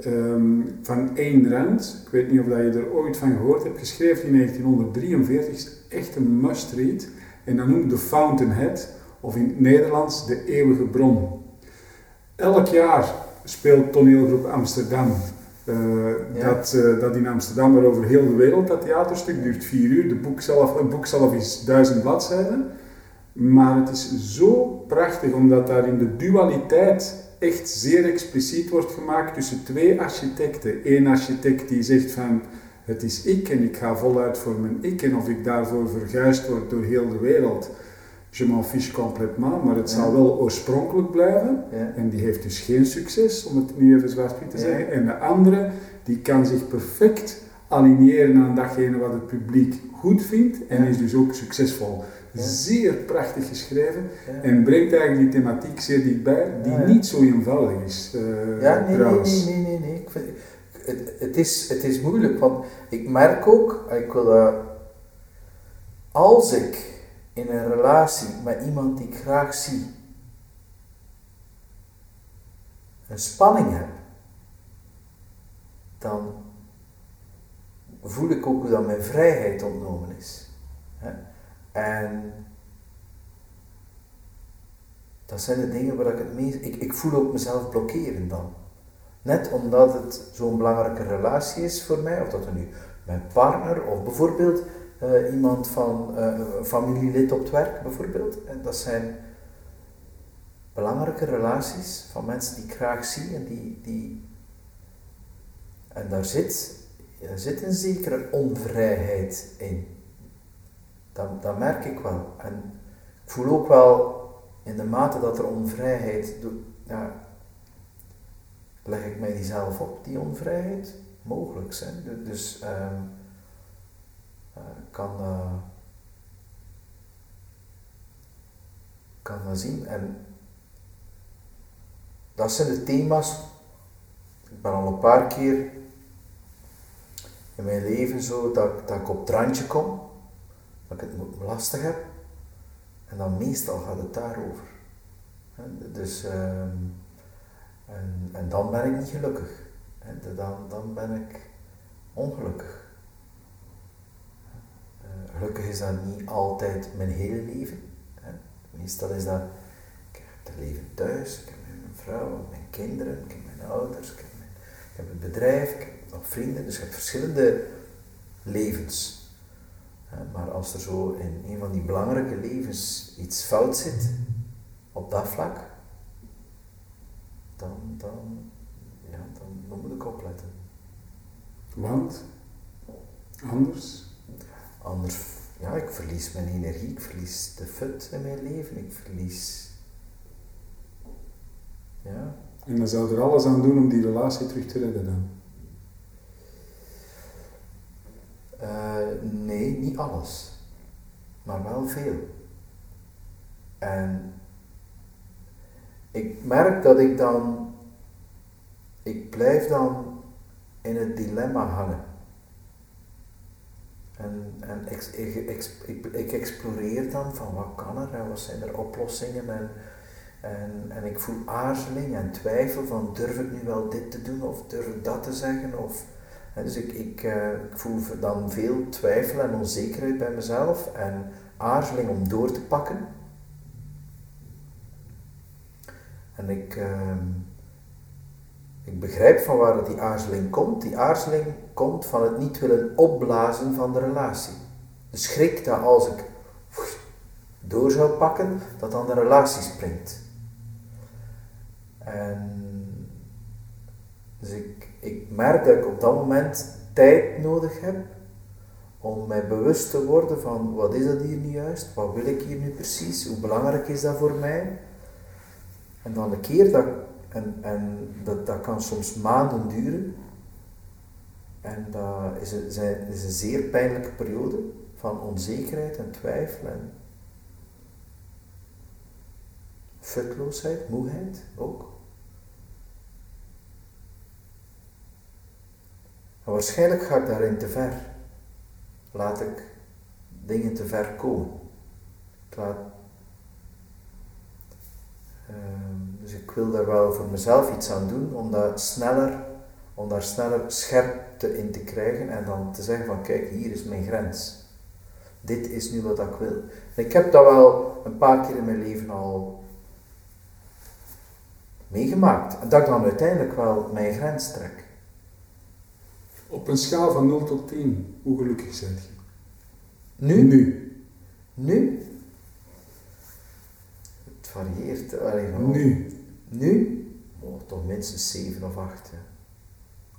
ehm, van Ayn Rand, ik weet niet of dat je er ooit van gehoord hebt, geschreven in 1943, is echt een must-read, en dat noemt The Fountainhead, of in het Nederlands De Eeuwige Bron. Elk jaar speelt toneelgroep Amsterdam Ja. dat, eh, dat in Amsterdam, maar over heel de wereld. Dat theaterstuk duurt vier uur. De boek zelf, het boek zelf is duizend bladzijden. Maar het is zo prachtig omdat daar in de dualiteit echt zeer expliciet wordt gemaakt tussen twee architecten. Eén architect die zegt van het is ik en ik ga voluit voor mijn ik en of ik daarvoor verguisd word door heel de wereld. Je m'en fiche complètement, maar het zal wel oorspronkelijk blijven. En die heeft dus geen succes, om het nu even zwart-wit te zeggen. En de andere, die kan zich perfect aligneren aan datgene wat het publiek goed vindt en is dus ook succesvol. Ja. Zeer prachtig geschreven ja. en brengt eigenlijk die thematiek zeer dichtbij, die Ja, niet zo eenvoudig is eh, Ja, nee, nee, trouwens. nee, nee, nee. nee. Ik vind, het, het, is, het is moeilijk, want ik merk ook, ik wil, eh, als ik in een relatie met iemand die ik graag zie, een spanning heb, dan voel ik ook dat mijn vrijheid ontnomen is. En dat zijn de dingen waar ik het meest... Ik, ik voel ook mezelf blokkeren dan. Net omdat het zo'n belangrijke relatie is voor mij, of dat er nu mijn partner of bijvoorbeeld eh, iemand van eh, een familielid op het werk bijvoorbeeld. En dat zijn belangrijke relaties van mensen die ik graag zie en die... die en daar zit, er zit een zekere onvrijheid in. Dat, dat merk ik wel. En ik voel ook wel in de mate dat er onvrijheid doet, ja, leg ik mij die zelf op, die onvrijheid? Mogelijk zijn. Du- Dus ehm eh, kan, eh, kan dat zien. En dat zijn de thema's. Ik ben al een paar keer in mijn leven zo dat, ik op het randje kom, dat ik het lastig heb. En dan meestal gaat het daarover. Hè, Dus, ehm, en, en dan ben ik niet gelukkig. De- Dan, dan ben ik ongelukkig. Gelukkig is dat niet altijd mijn hele leven. Hè. Meestal is dat, ik heb het leven thuis, ik heb mijn vrouw, mijn kinderen, ik heb mijn ouders, ik heb, mijn, ik heb bedrijf, ik heb nog vrienden. Dus ik heb verschillende levens. Maar als er zo in een van die belangrijke levens iets fout zit, op dat vlak, dan, dan, ja, dan, dan moet ik opletten. Want, anders, Anders, ja, ik verlies mijn energie, ik verlies de fut in mijn leven, ik verlies, ja, en dan zou er alles aan doen om die relatie terug te redden dan. Eh, nee, niet alles, maar wel veel. En ik merk dat ik dan, ik blijf dan in het dilemma hangen. En, en ik, ik, ik, ik, exploreer dan van wat kan er en wat zijn er oplossingen en, en, en ik voel aarzeling en twijfel van durf ik nu wel dit te doen of durf ik dat te zeggen of, hè, dus ik, ik, eh, ik voel dan veel twijfel en onzekerheid bij mezelf en aarzeling om door te pakken. En ik, ehm, ik begrijp van waar die aarzeling komt. Die aarzeling komt van het niet willen opblazen van de relatie. De schrik dat als ik door zou pakken, dat dan de relatie springt. En dus ik, ik merk dat ik op dat moment tijd nodig heb om mij bewust te worden van wat is dat hier nu juist, wat wil ik hier nu precies, hoe belangrijk is dat voor mij. En dan een keer dat, en, en dat, dat kan soms maanden duren, en dat is een, is een zeer pijnlijke periode van onzekerheid en twijfel en futloosheid, moeheid ook. Waarschijnlijk ga ik daarin te ver. Laat ik dingen te ver komen. Laat, ehm, dus ik wil daar wel voor mezelf iets aan doen om dat sneller, om daar sneller scherpte in te krijgen en dan te zeggen van kijk, hier is mijn grens. Dit is nu wat ik wil. ik heb dat wel een paar keer in mijn leven al meegemaakt. En dat ik dan uiteindelijk wel mijn grens trek. Op een schaal van 0 tot 10, hoe gelukkig bent je? Nu? Nu. Nu? Het varieert. Alleen, nu. Nu? Oh, toch minstens 7 of 8. Ja.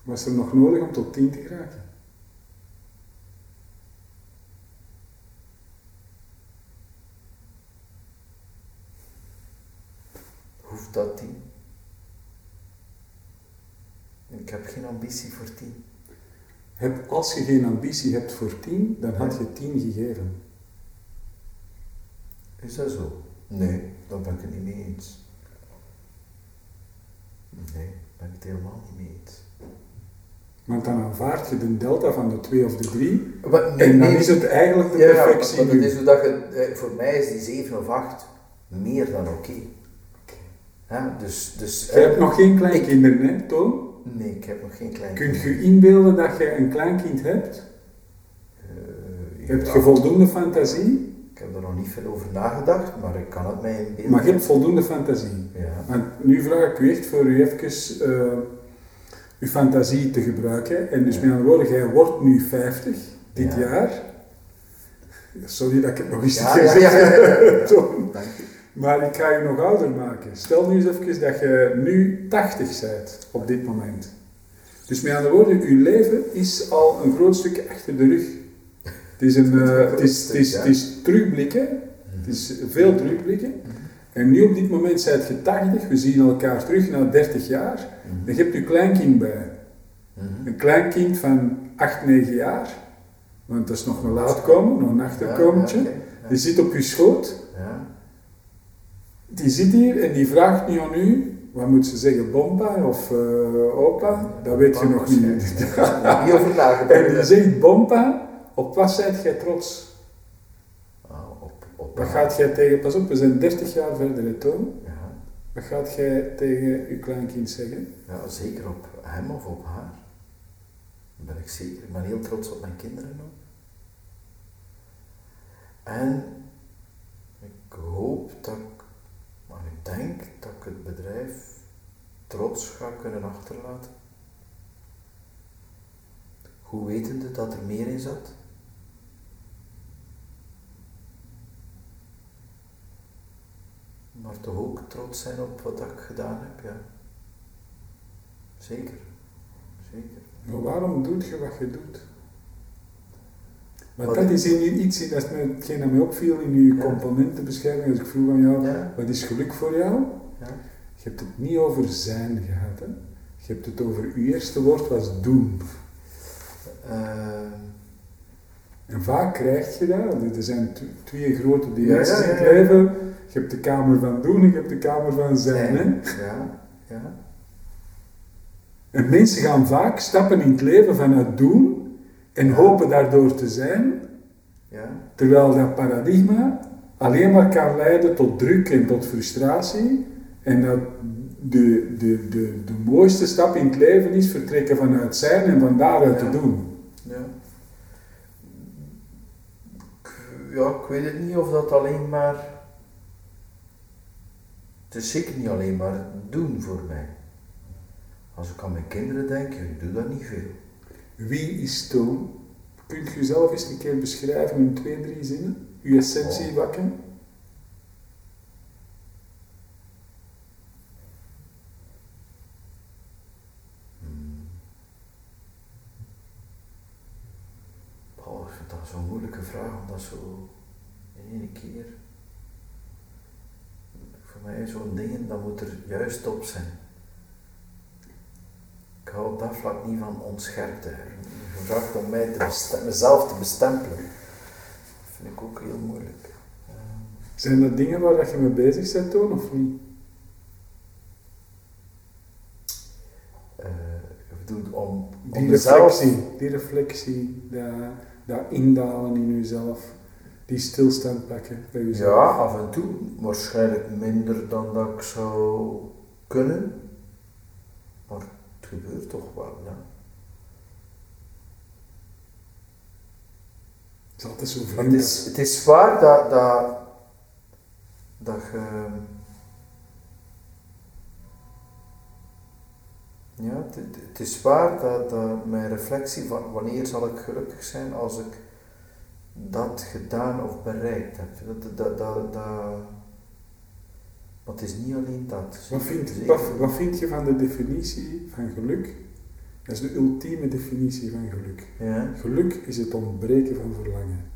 Was er nog nodig om tot 10 te geraken? Hoeft dat 10? Ik heb geen ambitie voor 10. Heb, als je geen ambitie hebt voor 10, dan had je 10 gegeven. Is dat zo? Nee, daar ben ik het niet mee eens. Nee, ben ik het helemaal niet mee eens. Want dan aanvaard je de delta van de 2 of de 3 nee, en dan is het eigenlijk de ja, perfectie. Ja, is dat je, eh, voor mij is die 7 of 8 meer dan oké. Ja, dus, dus, je hebt nog geen kleinkinderen, hè, Toon? Nee, ik heb nog geen kleinkind. Kunt je inbeelden dat je een kleinkind hebt? Uh, heb je voldoende fantasie? Ik heb er nog niet veel over nagedacht, maar ik kan het mij inbeelden. Maar je hebt voldoende fantasie. Ja. Want nu vraag ik u echt voor u even uh, uw fantasie te gebruiken. En dus ja. met andere woorden, jij wordt nu 50 dit ja. jaar. Sorry dat ik het nog eens ja. <laughs> Maar ik ga je nog ouder maken. Stel nu eens even dat je nu 80 bent op dit moment. Dus met andere woorden, je leven is al een groot stuk achter de rug. Het is, een, uh, het is, het is, het is terugblikken, het is veel terugblikken. En nu op dit moment zijt je 80, we zien elkaar terug na 30 jaar. Dan heb je kleinkind bij. Een kleinkind van 8, 9 jaar. Want dat is nog een laatkomen, nog een achterkomertje. Die zit op je schoot die zit hier en die vraagt nu aan u, wat moet ze zeggen, bompa of uh, opa? Dat weet je nog niet. Niet over nagedacht. En die zegt bompa, op wat zijt jij trots? Oh, op, op, wat gaat jij tegen, pas op, we zijn 30 jaar verder, hè, Toon. Ja. Wat gaat jij tegen je kleinkind zeggen? Ja, zeker op hem of op haar. Dat ben ik zeker. Ik ben heel trots op mijn kinderen nog. En ik hoop dat ik maar ik denk dat ik het bedrijf trots ga kunnen achterlaten. Hoe wetende dat er meer in zat? Maar toch ook trots zijn op wat ik gedaan heb, ja. Zeker. Zeker. Maar waarom doet je wat je doet? Want dat is in iets, dat is hetgeen dat mij opviel in je ja. componentenbeschrijving. Als ik vroeg aan jou, ja. wat is geluk voor jou? Ja. Je hebt het niet over zijn gehad. Hè? Je hebt het over, je eerste woord was doen. Uh. En vaak krijg je dat, er zijn twee grote dimensies in het leven. Je hebt de kamer van doen en je hebt de kamer van zijn. Hè? Ja, ja. En mensen gaan vaak stappen in het leven vanuit doen en hopen daardoor te zijn, ja. terwijl dat paradigma alleen maar kan leiden tot druk en tot frustratie en dat de, de, de, de mooiste stap in het leven is vertrekken vanuit zijn en van daaruit ja. te doen. Ja. Ja, ik weet het niet of dat alleen maar. Het is zeker niet alleen maar doen voor mij. Als ik aan mijn kinderen denk, ik doe dat niet veel. Wie is Toon? Kunt u zelf eens een keer beschrijven in twee, drie zinnen? Uw essentie oh. wakken? dat zo'n moeilijke om dat zo in één keer. Voor mij zo'n ding, dat moet er juist op zijn. Ik hou op dat vlak niet van onscherpte. Gevraagd om mij te mezelf te bestempelen. Dat vind ik ook heel moeilijk. Zijn er dingen waar je mee bezig bent toen of niet? Uh, bedoel, om, die reflectie, die reflectie, dat, dat indalen in jezelf, die stilstand pakken bij jezelf. Ja, af en toe. Waarschijnlijk minder dan dat ik zou kunnen. Maar het gebeurt toch wel, ja. Het is altijd zo vreemd. Het is, het is waar dat, dat dat je. Ja, het, is waar dat, dat mijn reflectie van wanneer zal ik gelukkig zijn als ik dat gedaan of bereikt heb. Dat, dat, dat, dat, het is niet alleen dat. Wat vind, wat, wat vind je van de definitie van geluk? Dat is de ultieme definitie van geluk. Ja? Geluk is het ontbreken van verlangen.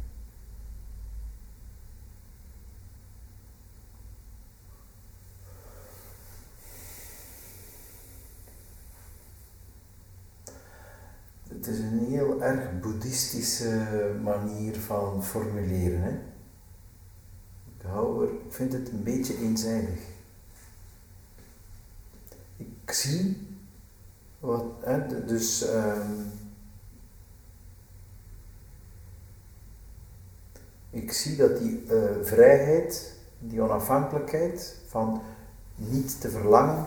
het is een heel erg manier van formuleren. Hè? Ik, hou er, vind het een beetje eenzijdig. Ik zie wat, dus. Um, ik zie dat die uh, vrijheid, die onafhankelijkheid van niet te verlangen,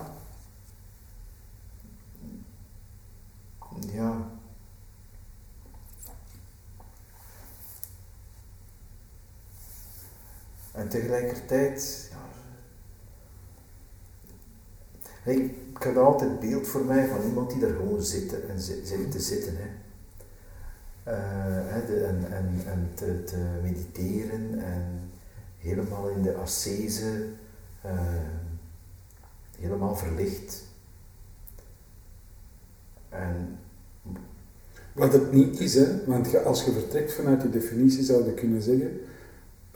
ja, En tegelijkertijd, ik heb altijd beeld voor mij van iemand die daar gewoon zit en zit te zitten. Hè. Uh, en en, en te, te, mediteren en helemaal in de ascese, uh, helemaal verlicht. En wat het niet is, hè? want als je vertrekt vanuit die definitie zou je kunnen zeggen,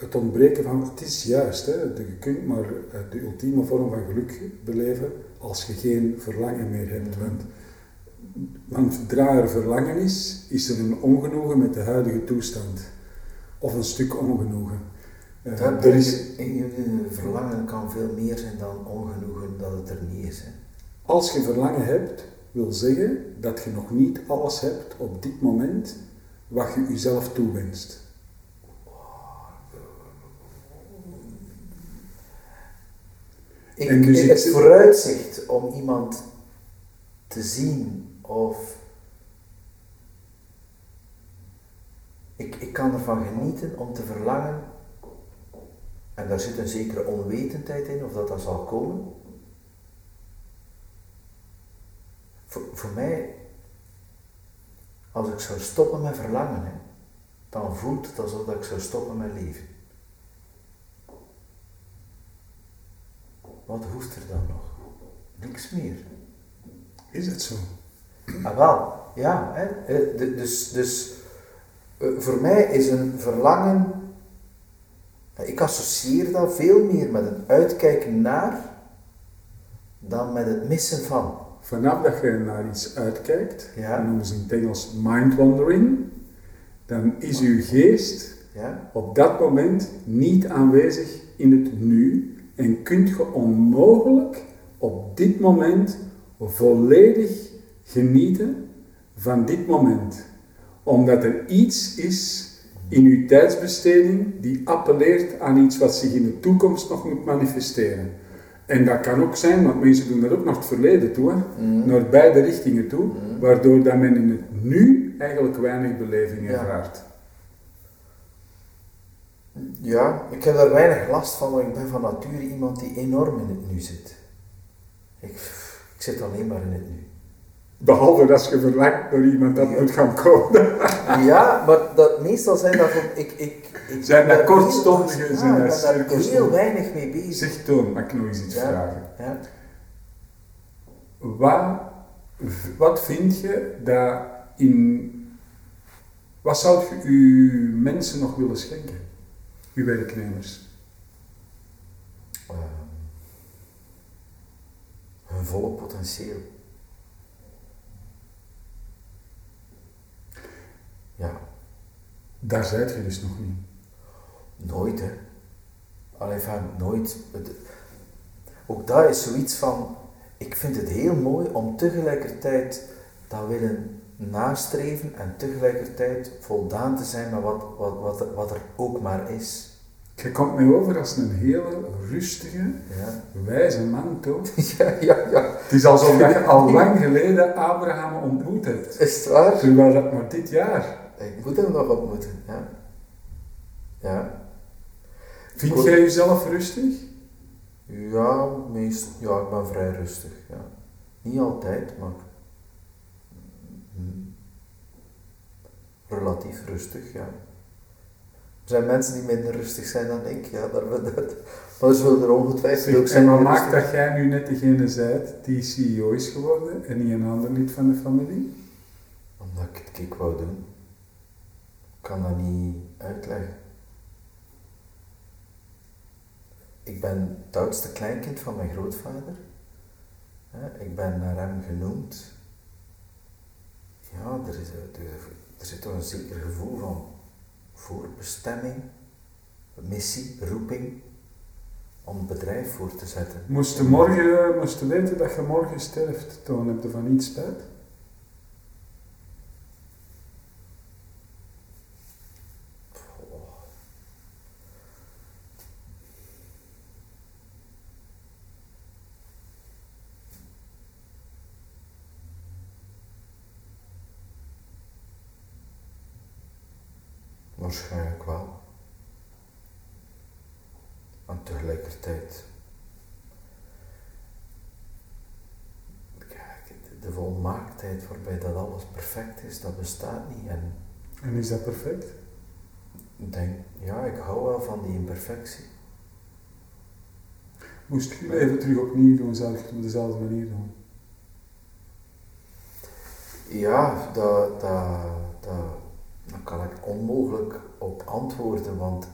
het ontbreken van, het is juist, hè, je kunt maar eh, de ultieme vorm van geluk beleven als je geen verlangen meer hebt. Mhm. Want, want zodra er verlangen is, is er een ongenoegen met de huidige toestand. Of een stuk ongenoegen. Uh, er is, verlangen kan veel meer zijn dan ongenoegen dat het er niet is. Hè? Als je verlangen hebt, wil zeggen dat je nog niet alles hebt op dit moment wat je jezelf toewenst. Ik, dus het vooruitzicht om iemand te zien of ik, ik kan ervan genieten om te verlangen en daar zit een zekere onwetendheid in of dat dat zal komen. Voor, voor mij, als ik zou stoppen met verlangen, hè, dan voelt het alsof ik zou stoppen met leven. Wat hoeft er dan nog? Niks meer. Is het zo? Ah, wel, ja. Hè. Eh, dus, dus eh, voor mij is een verlangen, ik associeer dat veel meer met een uitkijken naar dan met het missen van. Vanaf dat je naar iets uitkijkt, ja. noemen ze in het Engels mind wandering, dan is uw geest ja. op dat moment niet aanwezig in het nu, en kunt je onmogelijk op dit moment volledig genieten van dit moment. Omdat er iets is in uw tijdsbesteding die appelleert aan iets wat zich in de toekomst nog moet manifesteren. En dat kan ook zijn, want mensen doen dat ook naar het verleden toe, mm. naar beide richtingen toe, mm. waardoor dat men in het nu eigenlijk weinig beleving ervaart. Ja, ik heb daar weinig last van, want ik ben van nature iemand die enorm in het nu zit. Ik, ik zit alleen maar in het nu. Behalve als je verlangt door iemand dat moet gaan komen. <laughs> ja, maar dat, meestal zijn dat ik, ik, ik zijn dat kortstondige, heel, zijn dat daar heel weinig mee bezig. Zeg Toon, mag ik nog eens iets vragen? Ja. Wat, wat vind je dat in Wat zou je uw mensen nog willen schenken? Uw werknemers? Uh, hun volle potentieel. Ja. Daar zijt je dus nog niet. Nooit, hè. Alleen van nooit. Ook daar is zoiets van, ik vind het heel mooi om tegelijkertijd dat willen nastreven en tegelijkertijd voldaan te zijn met wat, wat, wat, wat er ook maar is. Je komt mij over als een hele rustige, ja. wijze man, toch? <laughs> Ja, ja, ja. Het is alsof je al lang geleden Abraham ontmoet hebt. Is het waar? Terwijl dat maar dit jaar. Ik moet hem nog ontmoeten, ja. Ja. Vind jij jezelf rustig? Ja, meest, ja, ik ben vrij rustig. Ja. Niet altijd, maar relatief rustig, ja. Er zijn mensen die minder rustig zijn dan ik, ja, daar, <laughs> dat, maar er zullen er ongetwijfeld ook zijn. En wat maakt dat jij nu net degene bent die CEO is geworden en niet een ander lid van de familie? Omdat ik het ik wou doen. Ik kan dat niet uitleggen. Ik ben het oudste kleinkind van mijn grootvader. Ik ben naar hem genoemd. Ja, er, is, er zit toch een zeker gevoel van voorbestemming, missie, roeping om het bedrijf voor te zetten. Moest je morgen moest weten dat je morgen sterft, dan heb je van iets spijt? Waarschijnlijk wel. En tegelijkertijd. de volmaaktheid waarbij dat alles perfect is, dat bestaat niet. En, en is dat perfect? Ik denk, ja, ik hou wel van die imperfectie. Moest je even terug opnieuw doen, zou je het op dezelfde manier doen? Ja, dat, dat, dat, kan ik onmogelijk op antwoorden, want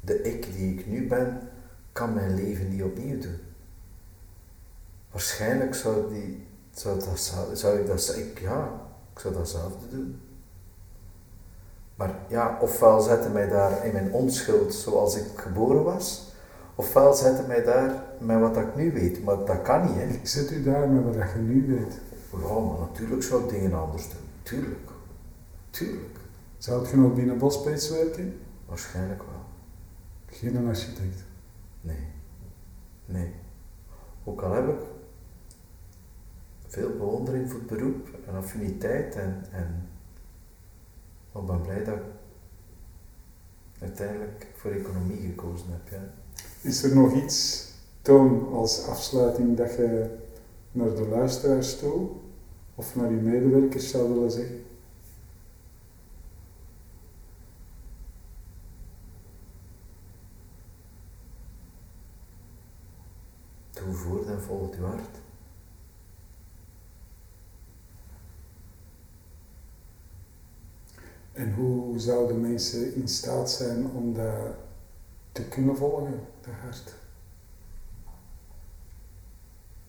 de ik die ik nu ben, kan mijn leven niet opnieuw doen. Waarschijnlijk zou, die, zou, dat, zou ik dat, ik, ja, ik zou datzelfde doen. Maar ja, ofwel zetten mij daar in mijn onschuld zoals ik geboren was, ofwel zetten mij daar met wat ik nu weet. Maar dat kan niet, hè. Zet u daar met wat je nu weet. Ja, maar natuurlijk zou ik dingen anders doen. Tuurlijk. Tuurlijk. Zou je nog binnen Bospeets werken? Waarschijnlijk wel. Geen architect? Nee. Nee. Ook al heb ik veel bewondering voor het beroep en affiniteit en, en maar ik ben blij dat ik uiteindelijk voor economie gekozen heb. Ja. Is er nog iets, Toon, als afsluiting dat je naar de luisteraars toe of naar je medewerkers zou willen zeggen? Doe voort en volgt uw hart. En hoe zouden mensen in staat zijn om dat te kunnen volgen, dat hart?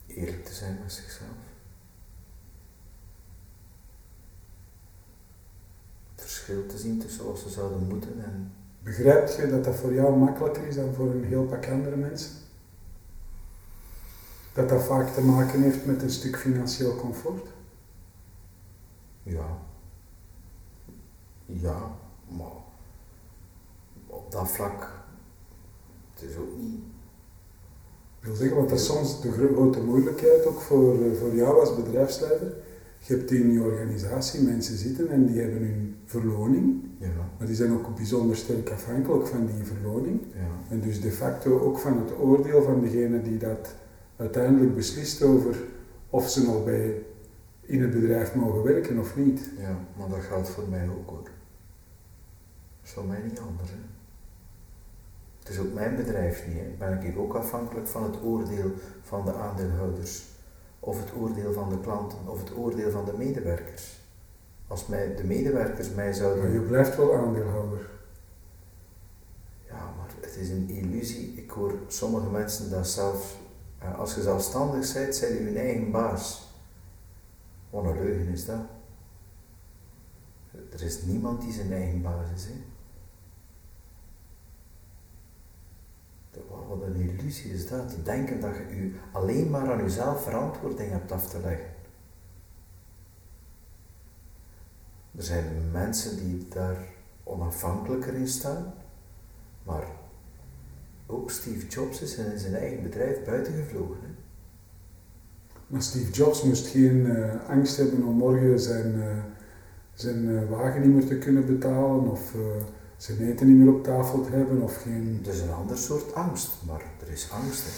Eerlijk te zijn met zichzelf. Het verschil te zien tussen wat ze zouden moeten en... Begrijpt je dat dat voor jou makkelijker is dan voor een heel pak andere mensen? Dat dat vaak te maken heeft met een stuk financieel comfort? Ja. Ja, maar op dat vlak, het is ook niet. Ik wil zeggen, want dat is soms de grote moeilijkheid ook voor, eh, voor jou als bedrijfsleider. Je hebt in je organisatie mensen zitten en die hebben hun verloning, ja. maar die zijn ook bijzonder sterk afhankelijk van die verloning. Ja. En dus de facto ook van het oordeel van degene die dat uiteindelijk beslist over of ze nog bij in het bedrijf mogen werken of niet. Ja, maar dat geldt voor mij ook hoor. Dat is voor mij niet anders. Hè? Het is ook mijn bedrijf niet. Hè. Ben ik ook afhankelijk van het oordeel van de aandeelhouders, of het oordeel van de klanten, of het oordeel van de medewerkers. Als mij, de medewerkers mij zouden... Maar je blijft wel aandeelhouder. Ja, maar het is een illusie. Ik hoor sommige mensen dat zelf... Als je zelfstandig bent, zijn je je eigen baas. Wat een leugen is dat. Er is niemand die zijn eigen baas is. Wat een illusie is dat, te denken dat je je alleen maar aan jezelf verantwoording hebt af te leggen. Er zijn mensen die daar onafhankelijker in staan, maar ook Steve Jobs is in zijn eigen bedrijf buitengevlogen. Hè. Maar Steve Jobs moest geen eh, angst hebben om morgen zijn, eh, zijn eh, wagen niet meer te kunnen betalen of zijn eten niet meer op tafel te hebben of geen... Het is een ander soort angst, maar er is angst. Hè.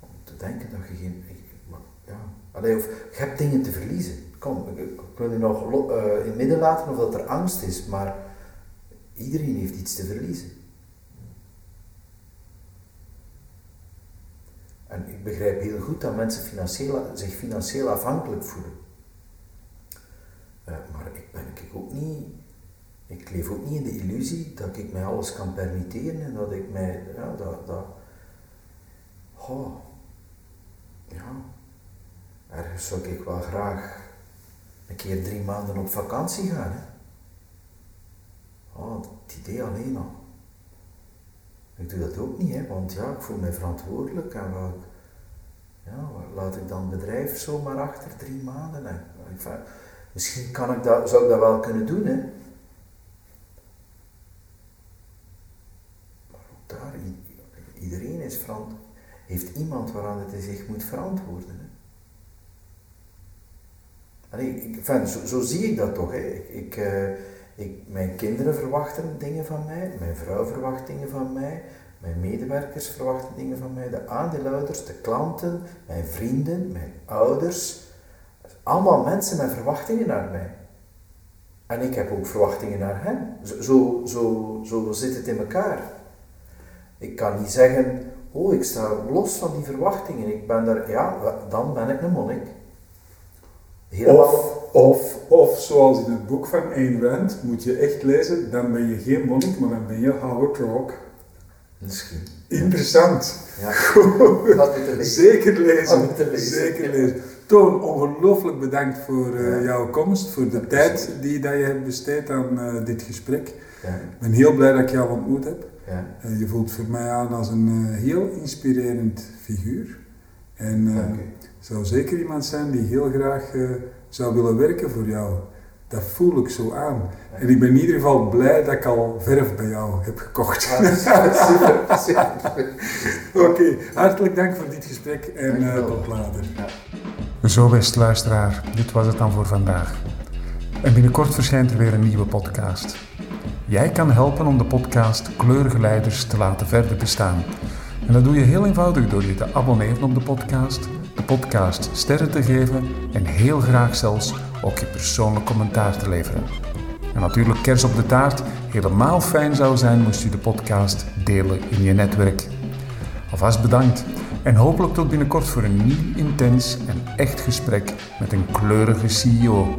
Om te denken dat je geen. maar, ja. Allee, of je hebt dingen te verliezen. Kom, ik, ik wil je nog in het midden laten of dat er angst is, maar iedereen heeft iets te verliezen. En ik begrijp heel goed dat mensen financieel, zich financieel afhankelijk voelen. Eh, maar ik ben ik ook niet ik leef ook niet in de illusie dat ik mij alles kan permitteren en dat ik mij, ja, dat, dat, oh, ja, ergens zou ik wel graag een keer drie maanden op vakantie gaan, hè. Oh, het idee alleen al. Ik doe dat ook niet, hè, want ja, ik voel mij verantwoordelijk en wat, ja, laat ik dan het bedrijf zomaar achter drie maanden? Misschien kan ik dat, zou ik dat wel kunnen doen, hè. daar, i- iedereen is heeft iemand waaraan hij zich moet verantwoorden. Hè. Ik, enfin, zo, zie ik dat toch. Hè. Ik, eh, ik, mijn kinderen verwachten dingen van mij, mijn vrouw verwacht dingen van mij, mijn medewerkers verwachten dingen van mij, de aandeelhouders, de klanten, mijn vrienden, mijn ouders. Allemaal mensen met verwachtingen naar mij. En ik heb ook verwachtingen naar hen. Zo, zo, zo, zit het in elkaar. Ik kan niet zeggen, oh, ik sta los van die verwachtingen. Ik ben daar, ja, dan ben ik een monnik. Helemaal. Of, of zoals in het boek van Ayn Rand, moet je echt lezen, dan ben je geen monnik, maar dan ben je Howard Rock. Misschien. Interessant. Ja. <laughs> Goed. Zeker lezen. Lezen. Zeker lezen. Toon, ongelooflijk bedankt voor eh, Ja. jouw komst, voor de tijd die dat je hebt besteed aan eh, dit gesprek. Ja, Ik ben heel blij dat ik jou ontmoet heb. Eh, je voelt voor mij aan als een heel inspirerend figuur. En zou zeker iemand zijn die heel graag zou willen werken voor jou. Dat voel ik zo aan. En ik ben in ieder geval blij dat ik al verf bij jou heb gekocht. Ah, super, super. <laughs> Oké, hartelijk dank voor dit gesprek en eh, Dankjewel. tot later. Ja. Zo beste luisteraar, dit was het dan voor vandaag. En binnenkort verschijnt er weer een nieuwe podcast. Jij kan helpen om de podcast Kleurige Leiders te laten verder bestaan. En dat doe je heel eenvoudig door je te abonneren op de podcast, de podcast sterren te geven en heel graag zelfs ook je persoonlijk commentaar te leveren. En natuurlijk kers op de taart, helemaal fijn zou zijn moest je de podcast delen in je netwerk. Alvast bedankt en hopelijk tot binnenkort voor een nieuw, intens en echt gesprek met een kleurige CEO.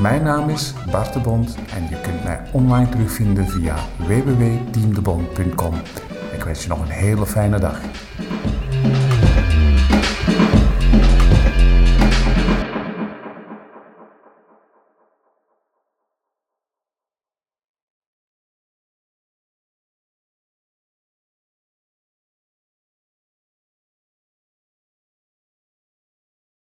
Mijn naam is Bart de Bond en je kunt mij online terugvinden via www.teamdebond.com. Ik wens je nog een hele fijne dag.